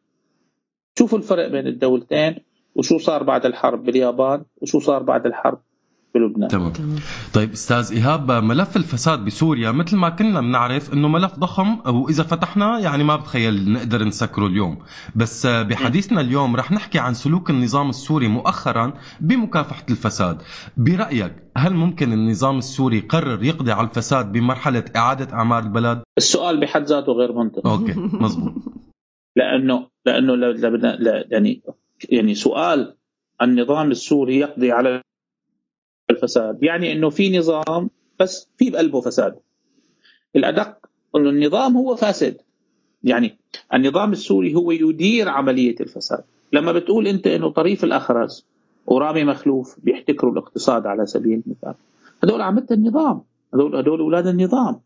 شوفوا الفرق بين الدولتين وشو صار بعد الحرب باليابان وشو صار بعد الحرب بلبنان تمام. طيب أستاذ إيهاب ملف الفساد بسوريا مثل ما كنا بنعرف إنه ملف ضخم وإذا فتحنا يعني ما بتخيل نقدر نسكره اليوم. بس بحديثنا اليوم رح نحكي عن سلوك النظام السوري مؤخرا بمكافحة الفساد. برأيك هل ممكن النظام السوري قرر يقضي على الفساد بمرحلة إعادة اعمار البلد؟ السؤال بحد ذاته غير منطقي أوكي مزبوط لأنه لأنه لا- يعني يعني سؤال النظام السوري يقضي على الفساد. يعني إنه في نظام بس في بقلبه فساد. الأدق إنه النظام هو فاسد. يعني النظام السوري هو يدير عملية الفساد. لما بتقول أنت إنه طريف الأخرس ورامي مخلوف بيحتكروا الاقتصاد على سبيل المثال. هدول عملة النظام. هدول هدول أولاد النظام.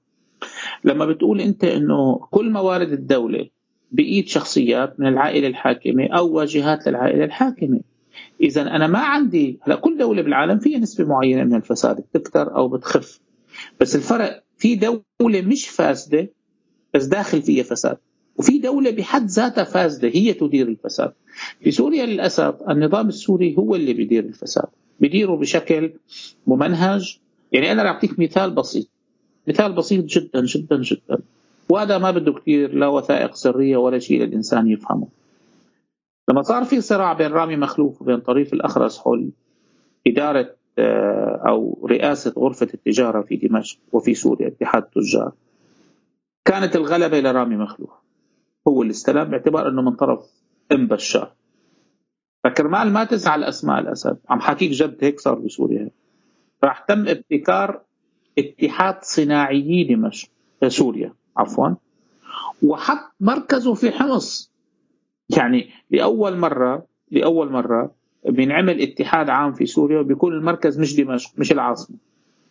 لما بتقول أنت إنه كل موارد الدولة بايد شخصيات من العائلة الحاكمة أو واجهات للعائلة الحاكمة. اذا أنا ما عندي هلا كل دولة بالعالم فيها نسبة معينة من الفساد بتكثر أو بتخف. بس الفرق في دولة مش فاسدة بس داخل فيها فساد. وفي دولة بحد ذاتها فاسدة هي تدير الفساد. في سوريا للأسف النظام السوري هو اللي بيدير الفساد. بيديره بشكل ممنهج. يعني أنا أعطيك مثال بسيط. مثال بسيط جدا جدا جدا. وهذا ما بده كثير لا وثائق سرية ولا شيء للإنسان يفهمه. لما صار في صراع بين رامي مخلوف وبين طريف الأخرس حول إدارة آه، أو رئاسة غرفة التجارة في دمشق وفي سوريا اتحاد التجار كانت الغلبة لرامي مخلوف هو اللي استلم باعتبار أنه من طرف أم بشار. فكرمال ما تزعل أسماء الأسد. عم حكيك جد هيك صار بسوريا. راح تم ابتكار اتحاد صناعيي دمشق آه، سوريا عفوا. وحط مركزه في حمص يعني لأول مرة لأول مرة بينعمل اتحاد عام في سوريا وبيكون المركز مش دمشق مش العاصمة.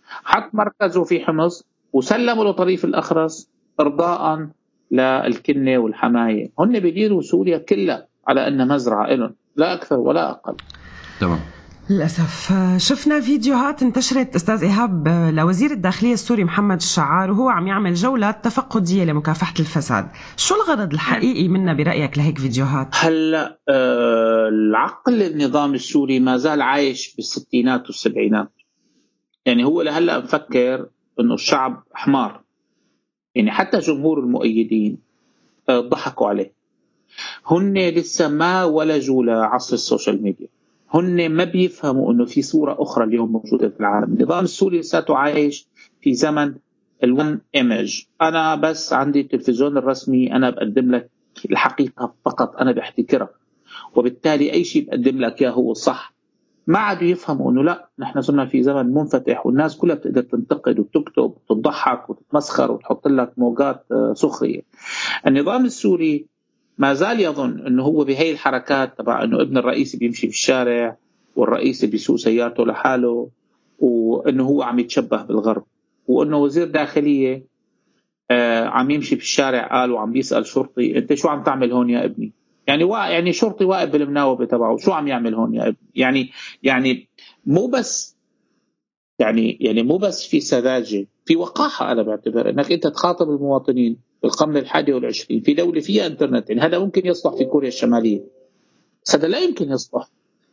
حط مركزه في حمص وسلموا لطريف الأخرس إرضاء للكنة والحماية. هن بيديروا سوريا كلها على أنها مزرعة إلهم لا أكثر ولا أقل. تمام. للأسف. آه، شفنا فيديوهات انتشرت أستاذ إيهاب آه، لوزير الداخلية السوري محمد الشعار وهو عم يعمل جولات تفقدية لمكافحة الفساد. شو الغرض الحقيقي منا برأيك لهيك فيديوهات؟ هلا آه، العقل النظام السوري ما زال عايش بالستينات والسبعينات. يعني هو لهلا مفكر إنه الشعب حمار. يعني حتى جمهور المؤيدين آه، ضحكوا عليه. هن لسه ما ولجوا لعصر ال social media. هن ما بيفهموا إنه في صورة أخرى اليوم موجودة في العالم. النظام السوري لساته عايش في زمن ال one image أنا بس عندي التلفزيون الرسمي أنا بقدم لك الحقيقة فقط أنا بحتكرها. وبالتالي أي شيء بقدم لك إياه هو صح. ما عادوا يفهموا إنه لا نحن صرنا في زمن منفتح والناس كلها بتقدر تنتقد وتكتب وتضحك وتتمسخر وتحط لك موجات آه، سخرية. النظام السوري ما زال يظن إنه هو بهي الحركات تبع إنه ابن الرئيس بيمشي في الشارع والرئيس بيسوق سيارته لحاله وإنه هو عم يتشبه بالغرب وإنه وزير داخلية آه، عم يمشي في الشارع قال وعم بيسأل شرطي أنت شو عم تعمل هون يا ابني؟ يعني وا... يعني شرطي واقف بالمناوبة تبعه شو عم يعمل هون يا ابني؟ يعني يعني مو بس يعني يعني مو بس في سذاجة في وقاحة أنا بعتبر إنك أنت تخاطب المواطنين بالقرن الحادي والعشرين في دولة فيها انترنت يعني هذا ممكن يصلح في كوريا الشمالية. بس هذا لا يمكن يصلح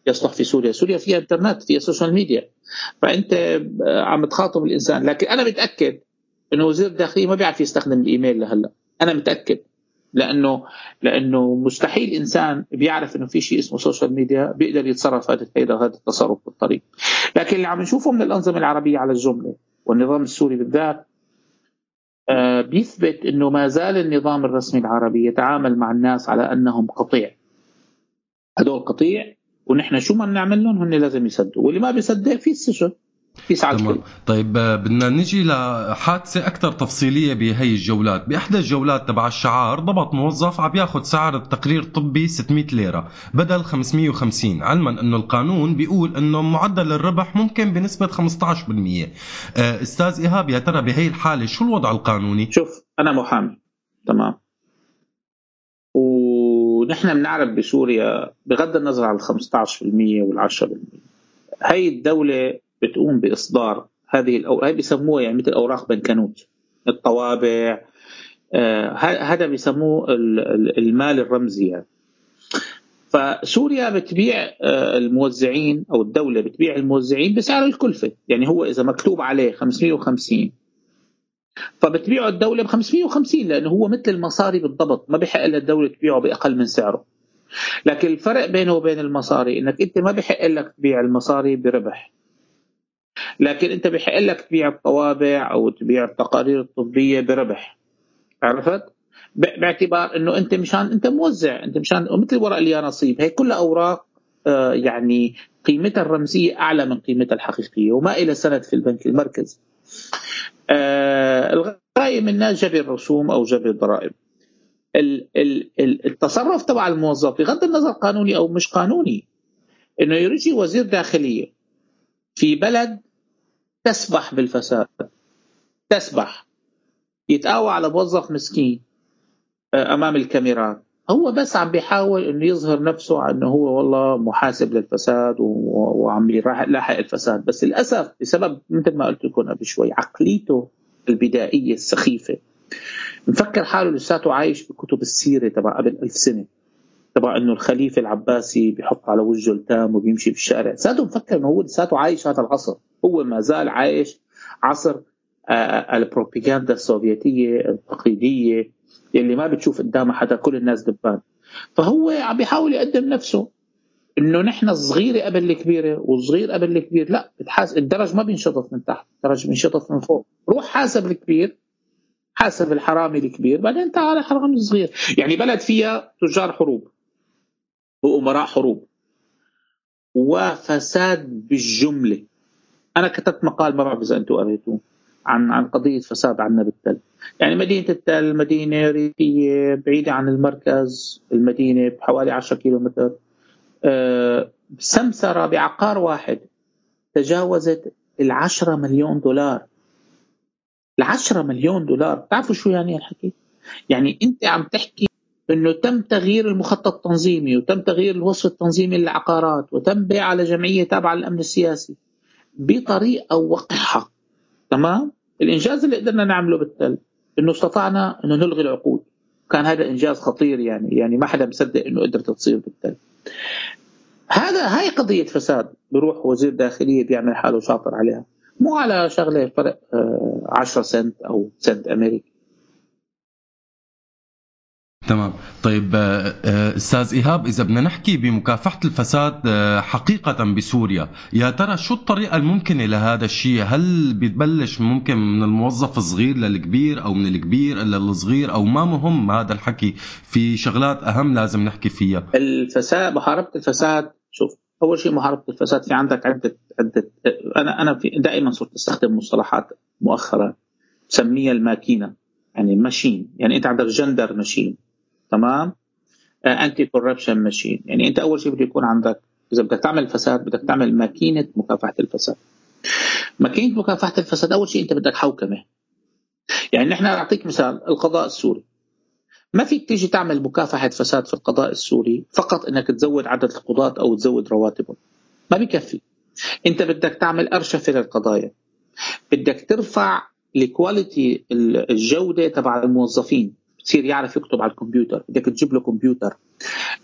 يصلح في سوريا. سوريا فيها انترنت فيها social media فأنت آه، عم تخاطب الإنسان. لكن أنا متأكد إنه وزير الداخلية ما بيعرف يستخدم الإيميل لهلأ. أنا متأكد. لأنه لأنه مستحيل إنسان بيعرف إنه في شيء اسمه social media بيقدر يتصرف هذا هذا هذا التصرف بالطريق. لكن اللي عم نشوفه من الأنظمة العربية على الجملة والنظام السوري بالذات بيثبت إنه ما زال النظام الرسمي العربي يتعامل مع الناس على أنهم قطيع. هدول قطيع ونحن شو ما بنعمل لهم؟ هن لازم يسدوا. واللي ما بيصدق في السجن. تمام. طيب آه، بدنا نجي لحادثة أكثر تفصيلية بهي الجولات. بإحدى الجولات تبع الشعار ضبط موظف عم ياخذ سعر التقرير الطبي 600 ليرة بدل 550 علما أنه القانون بيقول أنه معدل الربح ممكن بنسبة 15% آه، أستاذ إيهاب يا ترى بهي الحالة شو الوضع القانوني؟ شوف أنا محامي. تمام. ونحن بنعرف بسوريا بغض النظر عن ال 15% وال 10% هي الدولة بتقوم بإصدار هذه الأو... هاي بيسموها يعني مثل أوراق بنكنوت الطوابع آه هذا بيسموه المال الرمزي يعني. فسوريا بتبيع آه الموزعين أو الدولة بتبيع الموزعين بسعر الكلفة يعني هو إذا مكتوب عليه 550 فبتبيعه الدولة ب 550 لأنه هو مثل المصاري بالضبط ما بحق لها الدولة تبيعه بأقل من سعره. لكن الفرق بينه وبين المصاري إنك أنت ما بحق لك تبيع المصاري بربح. لكن انت بحق لك تبيع الطوابع أو تبيع التقارير الطبية بربح عرفت؟ باعتبار انه انت مشان انت موزع انت مشان مثل ورق اليانصيب هي كلها اوراق آه، يعني قيمتها الرمزية اعلى من قيمتها الحقيقية وما إلى سند في البنك المركزي. آه، الغاية منها جبر الرسوم أو جبر الضرائب. التصرف تبع الموظف بغض النظر قانوني أو مش قانوني إنه يجي وزير داخلية في بلد تسبح بالفساد. تسبح. يتقاوى على موظف مسكين آه، أمام الكاميرات. هو بس عم بيحاول إنه يظهر نفسه إنه هو والله محاسب للفساد وعم يلاحق الفساد. بس للأسف بسبب مثل ما قلت لكم قبل شوي عقليته البدائية السخيفة. مفكر حاله لساته عايش بكتب السيرة تبع قبل ألف سنة. تبع إنه الخليفة العباسي بيحط على وجهه التام وبيمشي بالشارع ساده مفكر إنه هو لساته عايش هذا العصر. هو ما زال عايش عصر آه، البروباغندا السوفيتية التقليديه اللي ما بتشوف قدامها حدا كل الناس دبان. فهو عم بيحاول يقدم نفسه. إنه نحن الصغيره قبل الكبيرة والصغير قبل الكبير لا بتحاس الدرج ما بينشطف من تحت الدرج بينشطف من فوق. روح حاسب الكبير حاسب الحرامي الكبير بعدين تعال حرامي الصغير يعني بلد فيها تجار حروب. وامراء حروب. وفساد بالجملة. أنا كتبت مقال ما بعرف إذا أنتم قريتوه عن عن قضية فساد عنا بالتل يعني مدينة التل مدينة ريفية بعيدة عن المركز المدينة بحوالي 10 كيلو متر أه سمسرة بعقار واحد. تجاوزت العشرة مليون دولار. العشرة مليون دولار. بتعرفوا شو يعني الحكي يعني أنت عم تحكي إنه تم تغيير المخطط التنظيمي وتم تغيير الوصف التنظيمي للعقارات وتم بيع على جمعية تابعة للأمن السياسي بطريقه وقحه تمام؟ الإنجاز اللي قدرنا نعمله بالتل إنه استطعنا إنه نلغي العقود. كان هذا إنجاز خطير يعني يعني ما حدا مصدق إنه قدرت تصير بالتل. هذا هاي قضية فساد بروح وزير داخلية بيعمل حاله شاطر عليها. مو على شغلة فرق 10 آه، سنت أو سنت أمريكي. تمام. طيب آه، آه، أستاذ إيهاب إذا بدنا نحكي بمكافحة الفساد آه، حقيقة بسوريا يا ترى شو الطريقة الممكنة لهذا الشيء؟ هل بتبلش ممكن من الموظف الصغير للكبير أو من الكبير للصغير؟ أو ما مهم هذا الحكي في شغلات أهم لازم نحكي فيها؟ الفساد محاربه الفساد شوف أول شيء محاربه الفساد في عندك عدة عدة أنا أنا في دائما صرت أستخدم مصطلحات مؤخرا بسميها الماكينة يعني machine يعني أنت عندك gender machine تمام؟ anti-corruption machine يعني أنت أول شيء بده يكون عندك إذا بدك تعمل فساد بدك تعمل ماكينة مكافحة الفساد. ماكينة مكافحة الفساد أول شيء أنت بدك حوكمة. يعني نحن أعطيك مثال القضاء السوري. ما فيك تيجي تعمل مكافحة فساد في القضاء السوري فقط إنك تزود عدد القضاة أو تزود رواتبهم. ما بكفي. أنت بدك تعمل أرشفة للقضايا. بدك ترفع الكواليتي الجودة تبع الموظفين. بصير يعرف يكتب على الكمبيوتر. بدك تجيب له كمبيوتر.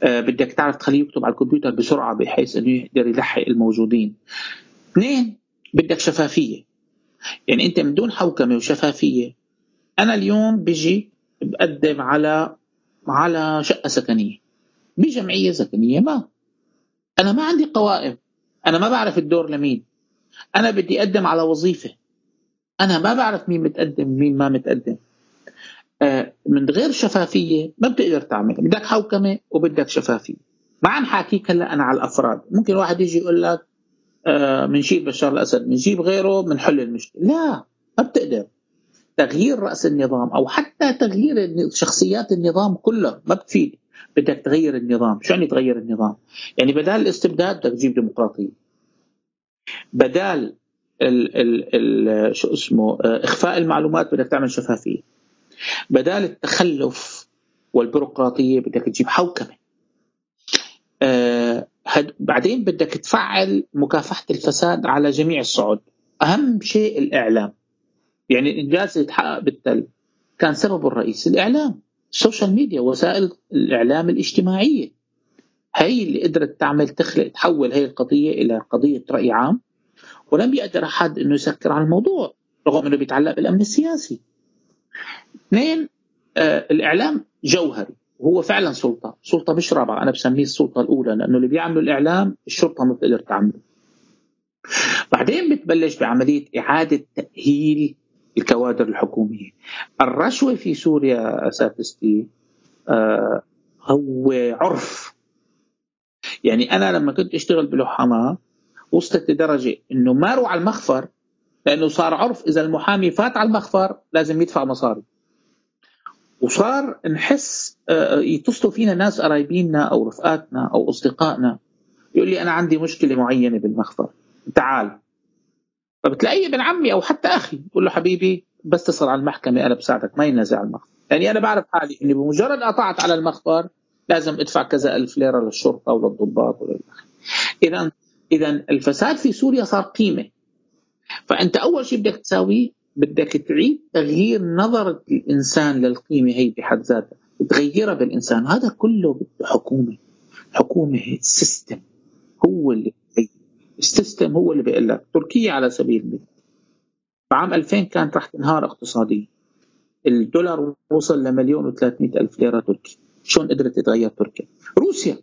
آه بدك تعرف تخليه يكتب على الكمبيوتر بسرعة بحيث إنه يقدر يلحق الموجودين. اثنين بدك شفافية. يعني أنت من دون حوكمة وشفافية أنا اليوم بيجي بقدم على على شقة سكنية. بجمعية سكنية ما. أنا ما عندي قوائم. أنا ما بعرف الدور لمين. أنا بدي أقدم على وظيفة. أنا ما بعرف مين متقدم مين ما متقدم. من غير شفافية ما بتقدر تعمل بدك حوكمة وبدك شفافية. ما عم حاكيك هلأ أنا على الأفراد. ممكن واحد يجي يقول لك آه، بنجيب بشار الأسد بنجيب غيره بنحل المشكلة. لا ما بتقدر. تغيير رأس النظام أو حتى تغيير شخصيات النظام كله ما بتفيد. بدك تغير النظام. شو يعني تغير النظام؟ يعني بدال الاستبداد بدك تجيب ديمقراطية. بدال ال ال ال شو اسمه آه، إخفاء المعلومات بدك تعمل شفافية. بدال التخلف والبيروقراطية بدك تجيب حوكمة. آه بعدين بدك تفعل مكافحة الفساد على جميع الصعد. أهم شيء الإعلام. يعني الانجاز اللي تحقق بالتل. كان سببه الرئيسي الإعلام. ال social media وسائل الإعلام الاجتماعية. هي اللي قدرت تعمل تخلق تحول هي القضية إلى قضية رأي عام. ولم يقدر أحد إنه يسكر على الموضوع رغم إنه بيتعلق بالأمن السياسي. اثنين آه الإعلام جوهري. وهو فعلا سلطة، سلطة مش رابعة. أنا بسميه السلطة الأولى لأنه اللي بيعملوا الإعلام الشرطة ما بتقدر تعمله. بعدين بتبلش بعملية إعادة تأهيل الكوادر الحكومية. الرشوة في سوريا اساتذتي آه هو عرف. يعني أنا لما كنت أشتغل بلوحمه وصلت لدرجة إنه ما أروح على المخفر لأنه صار عرف إذا المحامي فات على المخفر لازم يدفع مصاري. وصار نحس آه، يتصلوا فينا ناس قرايبيننا أو رفقاتنا أو أصدقائنا. يقول لي أنا عندي مشكلة معينة بالمخفر. تعال. فبتلاقيه ابن عمي أو حتى أخي بقول له حبيبي بس تصل على المحكمة أنا بساعدك ما ينزع المخفر. يعني أنا بعرف حالي إني بمجرد قطعت على المخفر لازم أدفع كذا ألف ليرة للشرطة وللضباط وللأخ. اذا اذا الفساد في سوريا صار قيمة. فأنت أول شيء بدك تساويه بدك تعيد تغيير نظره الإنسان للقيمة هي بحد ذاتها. تغيرها بالإنسان. هذا كله بده حوكمة حوكمة ال system هو اللي. ال system هو اللي بيقول لك تركيا على سبيل المثال. بعام 2000 كانت رح تنهار اقتصاديا الدولار وصل لمليون و300 ألف ليرة تركي. شلون قدرت تتغير تركيا؟ روسيا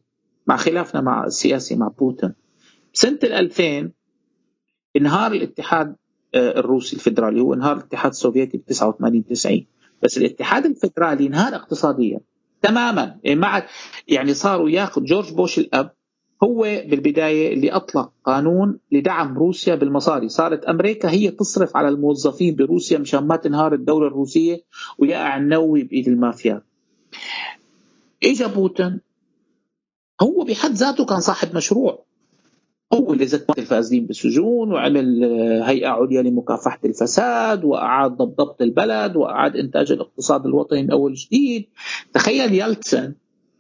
مع خلافنا مع السياسي مع بوتين. سنة ال 2000 انهار الاتحاد الروسي الفدرالي. هو انهار الاتحاد السوفيتي ب 89 90 بس الاتحاد الفدرالي انهار اقتصاديا تماما. يعني مع يعني صاروا ياخذ جورج بوش الأب هو بالبداية اللي أطلق قانون لدعم روسيا بالمصاري، صارت أمريكا هي تصرف على الموظفين بروسيا مشان ما تنهار الدولة الروسية ويقع النووي بإيد المافيا. اجى بوتين هو بحد ذاته كان صاحب مشروع. اللي زت الفاسدين بالسجون وعمل آه، هيئة عليا لمكافحة الفساد وأعاد ضبط البلد وأعاد إنتاج الاقتصاد الوطني من أول جديد تخيل يلتسن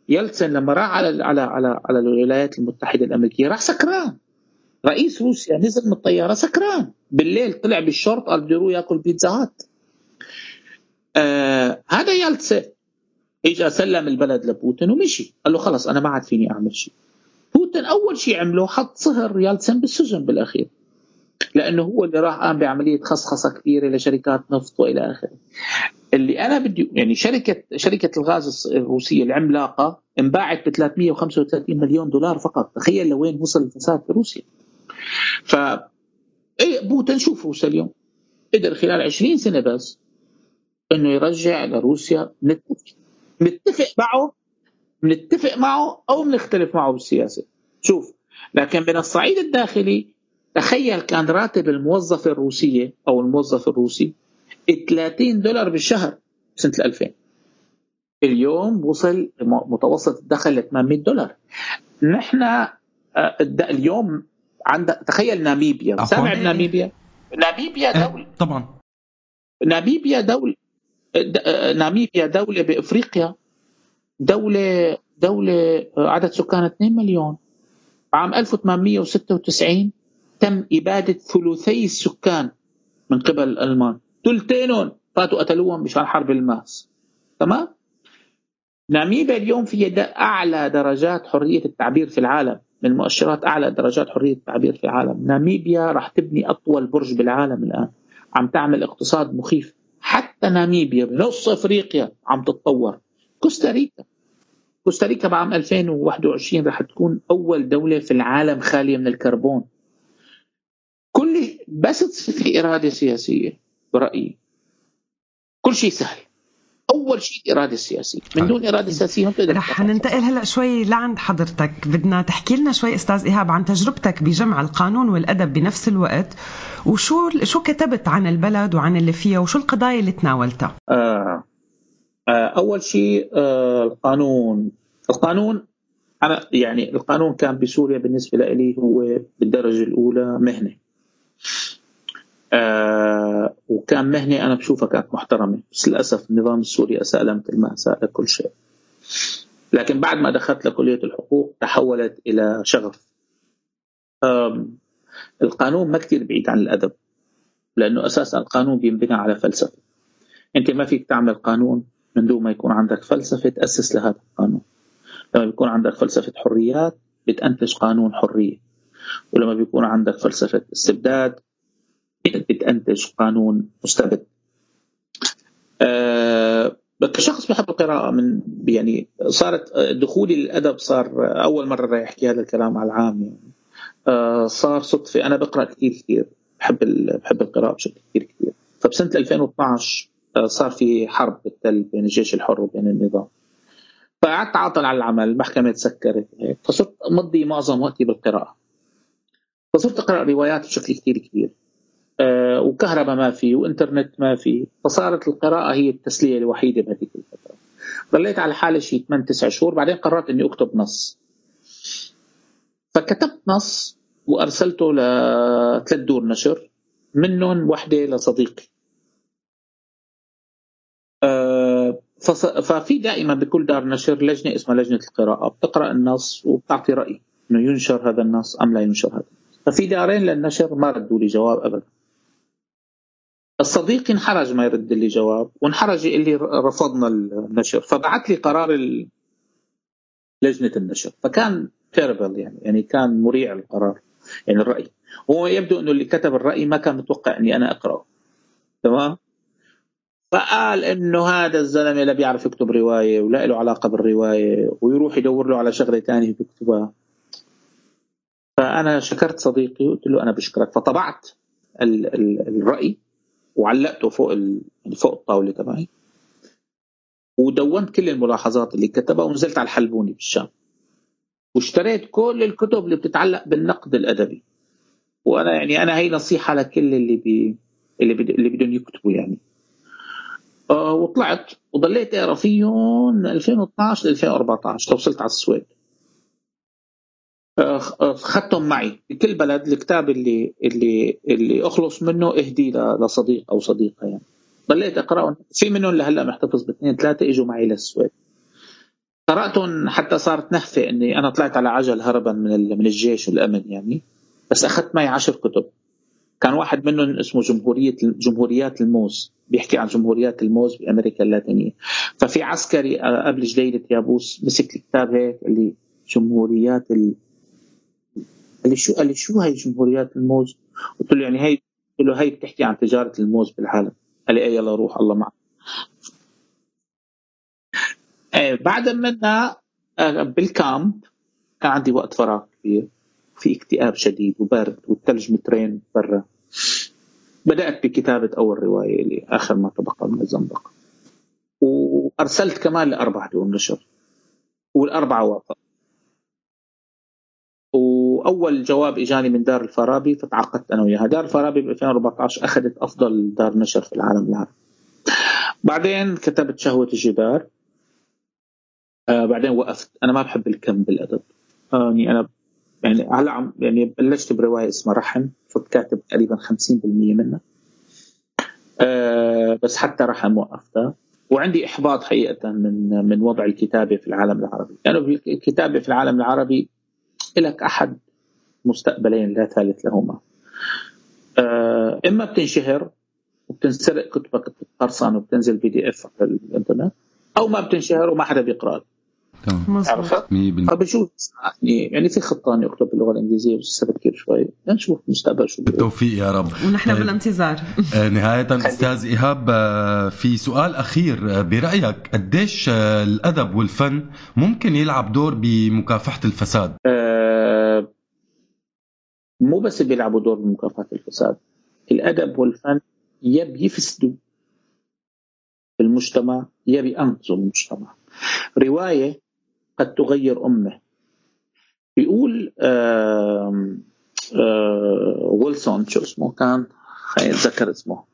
يلتسن لما راح على على على على الولايات المتحدة الأمريكية راح سكران. رئيس روسيا نزل من الطيارة سكران. بالليل طلع بالشورت قال بده يروح يأكل Pizza Hut. آه هذا يلتسن اجى سلم البلد لبوتين ومشي. قال له خلص أنا ما عاد فيني أعمل شيء. بوتين أول شيء عمله حط صهر يالتسن بالسجن بالأخير. لأنه هو اللي راح قام بعملية خصخصة كبيرة لشركات نفط وإلى آخره. اللي أنا بدي يعني شركه شركة الغاز الروسية العملاقة انباعت ب 335 مليون دولار فقط. تخيل لوين وصل الفساد في روسيا. ف إيه بوتين شوف روسيا اليوم؟ قدر خلال 20 سنة بس إنه يرجع لروسيا نتفق نتفق معه بنتفق معه أو بنختلف معه بالسياسة. شوف لكن من الصعيد الداخلي تخيل كان راتب الموظفة الروسية أو الموظف الروسي 30 دولار بالشهر سنة 2000 اليوم وصل متوسط الدخل ل 800 دولار. نحن آه، اليوم عندك تخيل ناميبيا. سامع بناميبيا؟ ناميبيا دولة. طبعا. ناميبيا دولة آه، ناميبيا دولة بإفريقيا. دولة دولة عدد سكانها 2 مليون. عام 1896 تم إبادة ثلثي السكان من قبل الألمان ثلثينهم فاتوا قتلوهم مشان حرب الماس. تمام؟ ناميبيا اليوم في أعلى درجات حرية التعبير في العالم. من مؤشرات أعلى درجات حرية التعبير في العالم. ناميبيا راح تبني أطول برج بالعالم الآن. عم تعمل اقتصاد مخيف. حتى ناميبيا بنص أفريقيا عم تتطور. كوستاريكا. كوستاريكا بعام 2021 رح تكون أول دولة في العالم خالية من الكربون. كل بس تصير في إرادة سياسية برأيي. كل شيء سهل. أول شيء الاراده السياسيه من دون إرادة سياسية ما بتقدر رح ننتقل هلأ شوي لعند حضرتك. بدنا تحكي لنا شوي أستاذ إيهاب عن تجربتك بجمع القانون والأدب بنفس الوقت وشو شو كتبت عن البلد وعن اللي فيها وشو القضايا اللي تناولتها؟ آه. آه أول شيء آه القانون. القانون أنا يعني القانون كان بسوريا بالنسبة لي هو بالدرجة الأولى مهنة. آه وكان مهنة أنا بشوفها كانت محترمة. بس للأسف النظام السوري اساء مثل ما اساء لكل شيء. لكن بعد ما دخلت لكلية الحقوق تحولت إلى شغف. آم، القانون ما كثير بعيد عن الأدب لأنه أساسا القانون بينبنى على فلسفة. أنت ما فيك تعمل قانون من دون ما يكون عندك فلسفة تأسس لهذا القانون. لما بيكون عندك فلسفة حريات بتنتج قانون حرية. ولما بيكون عندك فلسفة استبداد بتنتج قانون مستبد. أه كشخص بحب القراءة من يعني صارت دخولي للأدب صار أول مرة راح أحكي هذا الكلام على العام يعني. أه صار صدفة. أنا بقرأ كثير كثير بحب بحب القراءة بشكل كثير كثير فبسنة 2012 آه، صار في حرب بالتل بين الجيش الحر وبين النظام. فقعدت عاطل على العمل المحكمة تسكرت. فصرت مضي معظم وقتي بالقراءة. فصرت أقرأ روايات بشكل كثير كبير. آه، وكهرباء ما في وإنترنت ما في. فصارت القراءة هي التسلية الوحيدة بهذيك الفترة. ضليت على حالي شيء 8 9 شهور بعدين قررت إني أكتب نص. فكتبت نص وأرسلته لثلاث دور نشر منهم وحدة لصديقي. ففي دائما بكل دار نشر لجنة اسمها لجنة القراءة بتقرأ النص وبتعطي رأي إنه ينشر هذا النص أم لا ينشر هذا. ففي دارين للنشر ما ردوا لي جواب ابدا. الصديق انحرج ما يرد لي جواب وانحرج يقول لي رفضنا النشر فبعث لي قرار لجنة النشر. فكان تيربل يعني يعني كان مريع القرار يعني الرأي. هو يبدو إنه اللي كتب الرأي ما كان متوقع إني أنا أقرأه. تمام؟ فقال إنه هذا الزلمة لا بيعرف يكتب رواية ولا له علاقة بالرواية ويروح يدور له على شغلة ثانية بيكتبها. فأنا شكرت صديقي وقلت له أنا بشكرك. فطبعت ال- ال- الرأي وعلقته فوق فوق الطاولة تبعي. ودونت كل الملاحظات اللي كتبها ونزلت على الحلبوني بالشام واشتريت كل الكتب اللي بتتعلق بالنقد الأدبي. وأنا يعني أنا هي نصيحة لكل اللي بي اللي بد... اللي بدهم يكتبوا يعني. وطلعت وضليت أقرأ فيهم من 2012 ل 2014 توصلت على السويد. آه، آه، خدتهم معي. بكل بلد الكتاب اللي اللي اللي أخلص منه إهدي لصديق أو صديقة يعني. ضليت أقرأهم. في منهم لهلأ محتفظ باثنين ثلاثة إجوا معي للسويد قرأتهم حتى صارت نهفة إني أنا طلعت على عجل هربا من من الجيش والامن يعني. بس أخذت معي عشر كتب. كان واحد منهم اسمه جمهورية جمهوريات الموز بيحكي عن جمهوريات الموز بأمريكا اللاتينية. ففي عسكري آه، قبل جديدة يابوس مسك الكتاب هيك اللي جمهوريات ال... اللي شو قال لي شو هي جمهوريات الموز؟ قلت له يعني هي قلت له هي بتحكي عن تجارة الموز بالعالم. قال لي اي يلا روح الله معك. إيه بعد منها آه، بالكامب كان عندي وقت فراغ كبير. في اكتئاب شديد وبرد والثلج مترين برا. بدأت بكتابة أول رواية اللي آخر ما تبقى من الزنبق. وأرسلت كمان لأربع دور نشر والأربعة وافق وأول جواب إجاني من دار الفارابي فتعاقدت أنا وياها. دار الفارابي ب 2014 أخذت أفضل دار نشر في العالم العربي بعدين كتبت شهوة الجدار. آه بعدين وقفت. أنا ما بحب الكم بالأدب. آه يعني أنا يعني هلا عم يعني بلشت برواية اسمها رحم صرت كاتب تقريبا 50% منها. أه بس حتى رحم وقفتها. وعندي إحباط حقيقه من من وضع الكتابة في العالم العربي. لأنه يعني الكتابة في العالم العربي لك أحد مستقبلين لا ثالث لهما. أه إما بتنشهر وبتنسرق كتبك بتتقرصن وبتنزل بي دي إف على الإنترنت أو ما بتنشهر وما حدا بيقرا عرفت؟ 100% فبشوف يعني يعني في خطه اني أكتب باللغة الإنجليزية بس لسه بكير شوي. نشوف المستقبل شو. بالتوفيق يا رب. ونحن طيب. بالانتظار. آه، نهاية أستاذ إيهاب آه، في سؤال أخير. آه، برأيك قديش الأدب والفن ممكن يلعب دور بمكافحة الفساد؟ مو بس بيلعبوا دور بمكافحة الفساد. الأدب والفن يا بيفسدوا المجتمع يا بينقذوا المجتمع. رواية قد تغير أمة. بيقول ويلسون شو اسمه كان؟ خليني أتذكر اسمه.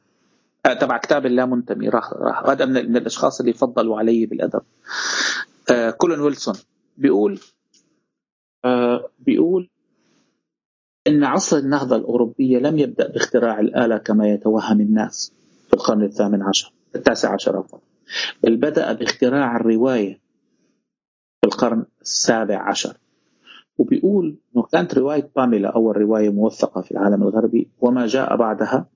آه تبع كتاب اللا منتمي راح راح. هذا من, من الأشخاص اللي فضلوا علي بالأدب. كولين ويلسون. بيقول بيقول إن عصر النهضة الأوروبية لم يبدأ باختراع الآلة كما يتوهم الناس في القرن الثامن عشر التاسع عشر عفوا بل بدأ باختراع الرواية القرن السابع عشر. وبيقول إنه كانت رواية باميلا أول رواية موثقة في العالم الغربي وما جاء بعدها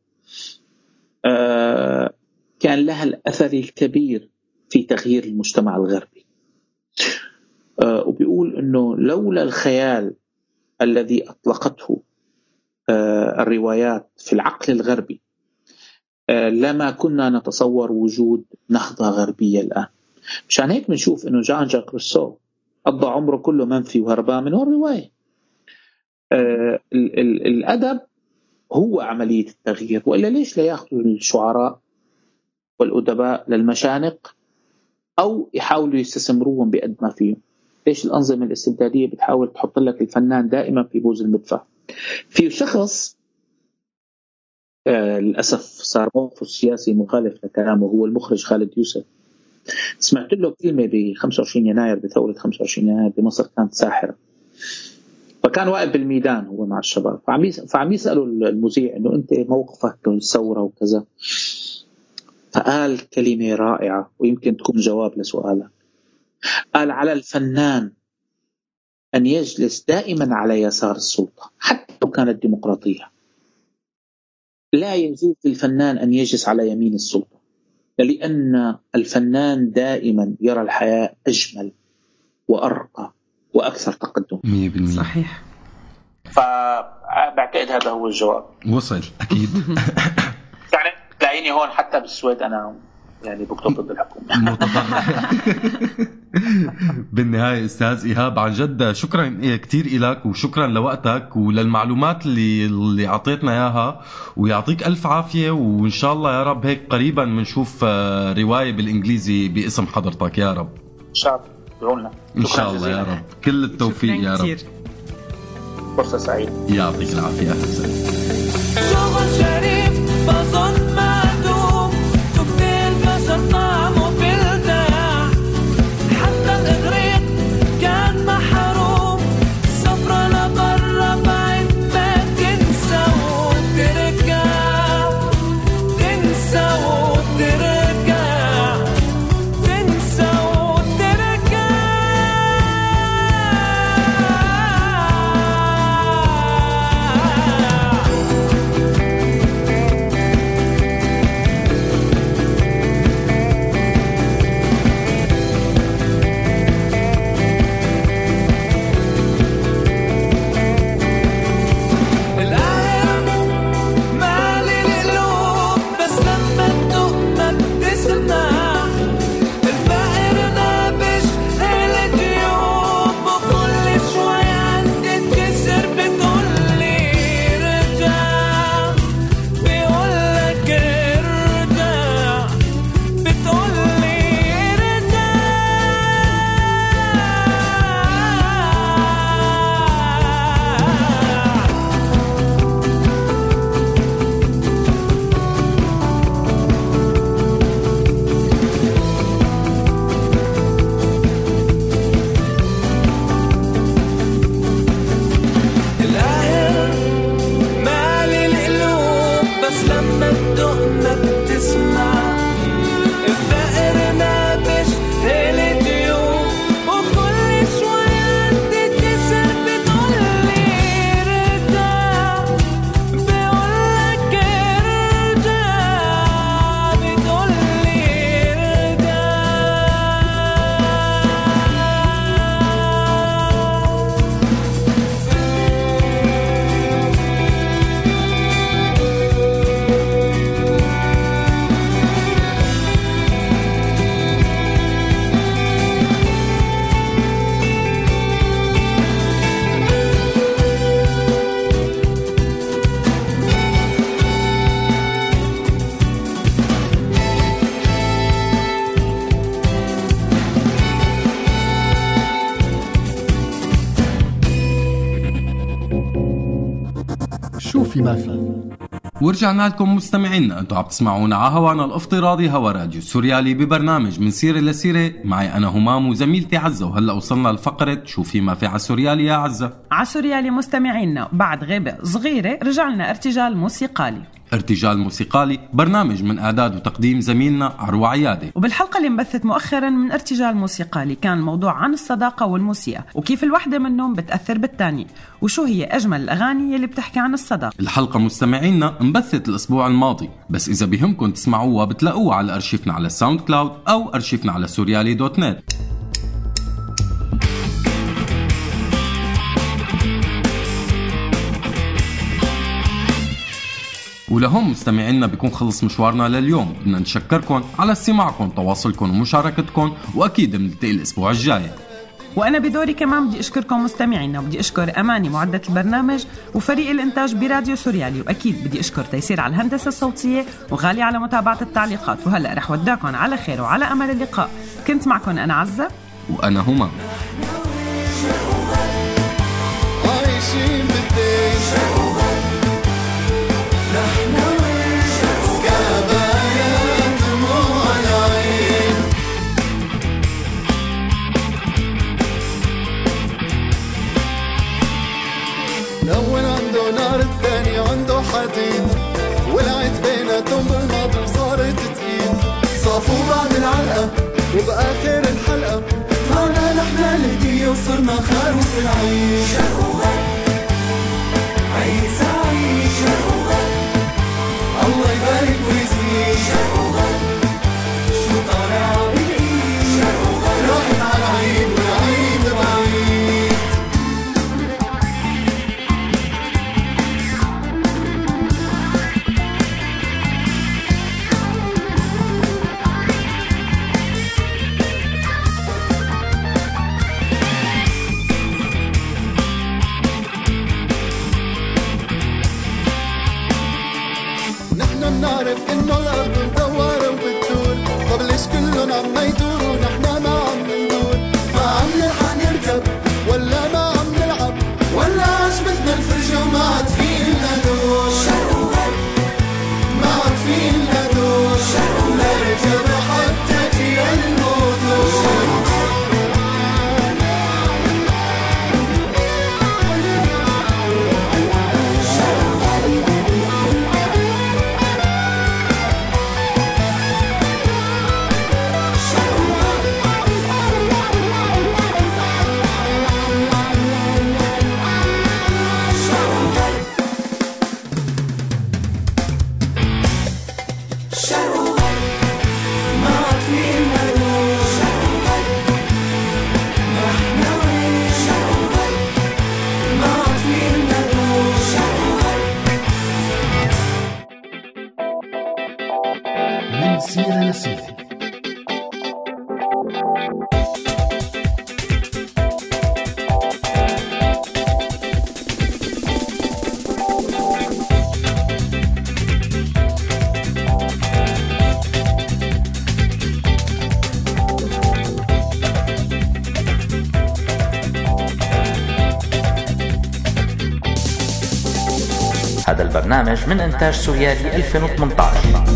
آه كان لها الأثر الكبير في تغيير المجتمع الغربي. آه وبيقول إنه لولا الخيال الذي أطلقته آه الروايات في العقل الغربي لما كنا نتصور وجود نهضة غربية الآن. مشان هيك بنشوف إنه جان جاك روسو قضى عمره كله منفي وهربان من الرواية. آه ال- ال- الأدب هو عملية التغيير وإلا ليش لا يأخذوا الشعراء والأدباء للمشانق أو يحاولوا يستثمروهم بقد ما فيهم؟ ليش الأنظمة الاستبدادية بتحاول تحط لك الفنان دائما في بوز المدفع؟ في شخص آه للأسف صار موقفه السياسي مخالف لكلامه هو المخرج خالد يوسف. سمعت له كلمه ب 25 يناير بثورة 25 يناير بمصر كانت ساحرة. فكان واقف بالميدان هو مع الشباب. فعم فعم يسألوا المذيع إنه أنت موقفك من الثوره وكذا. فقال كلمة رائعة ويمكن تكون جواب لسؤالك. قال على الفنان أن يجلس دائما على يسار السلطة حتى لو كانت ديمقراطية. لا يجوز للفنان أن يجلس على يمين السلطة. لأن الفنان دائما يرى الحياة أجمل وأرقى وأكثر تقدم. 100% صحيح. فبعتقد هذا هو الجواب. وصل أكيد. يعني تلاقيني هون حتى بالسويد أنا يعني بكتب ضد الحكومة. بالنهاية أستاذ إيهاب عن جد شكرا كثير إلك وشكرا لوقتك وللمعلومات اللي اللي أعطيتنا إياها ويعطيك ألف عافية وإن شاء الله يا رب هيك قريبا بنشوف آه، رواية بالإنجليزي باسم حضرتك. يا رب. إن شاء الله. ادعوا لنا. إن شكراً شاء الله يا. رب. كل التوفيق يا رب. فرصة سعيدة. يعطيك العافية. أهلا وسهلا. ما في ورجعنا لكم مستمعينا أنتم عم تسمعونا على هوانا الافتراضي هوا راديو سوريالي ببرنامج من سيرة لسيرة معي أنا همام وزميلتي عزة وهلأ وصلنا لفقرة شو في ما في على سوريالي يا عزة. على سوريالي مستمعينا بعد غيبة صغيرة رجع لنا ارتجال موسيقالي. ارتجال موسيقالي برنامج من اعداد وتقديم زميلنا عروة عيادة. وبالحلقة اللي انبثت مؤخرا من ارتجال موسيقالي كان الموضوع عن الصداقة والموسيقى وكيف الوحدة منهم بتأثر بالتانية وشو هي أجمل الأغاني اللي بتحكي عن الصداقة؟ الحلقة مستمعينا انبثت الأسبوع الماضي بس إذا بهمكم تسمعوها بتلاقوها على أرشيفنا على ال SoundCloud أو أرشيفنا على سوريالي dot net. ولهون مستمعينا بيكون خلص مشوارنا لليوم. بدنا نشكركم على استماعكم تواصلكم ومشاركتكم وأكيد بنلتقي الأسبوع الجاي. وأنا بدوري كمان بدي أشكركم مستمعينا وبدي أشكر أماني معدة البرنامج وفريق الإنتاج براديو سوريالي وأكيد بدي أشكر تيسير على الهندسة الصوتية وغالي على متابعة التعليقات. وهلأ رح وداكم على خير وعلى أمل اللقاء. كنت معكم أنا عزة. وأنا هما. عايشين بالدين. الأول عنده نار الثاني عنده حديد ولعت بيناتهم بالماضي وصارت تقيل صافوا بعد العلقة وبآخر الحلقة. طلعنا نحن الهدية وصرنا خروف العيش هذا البرنامج من إنتاج سوريالي 2018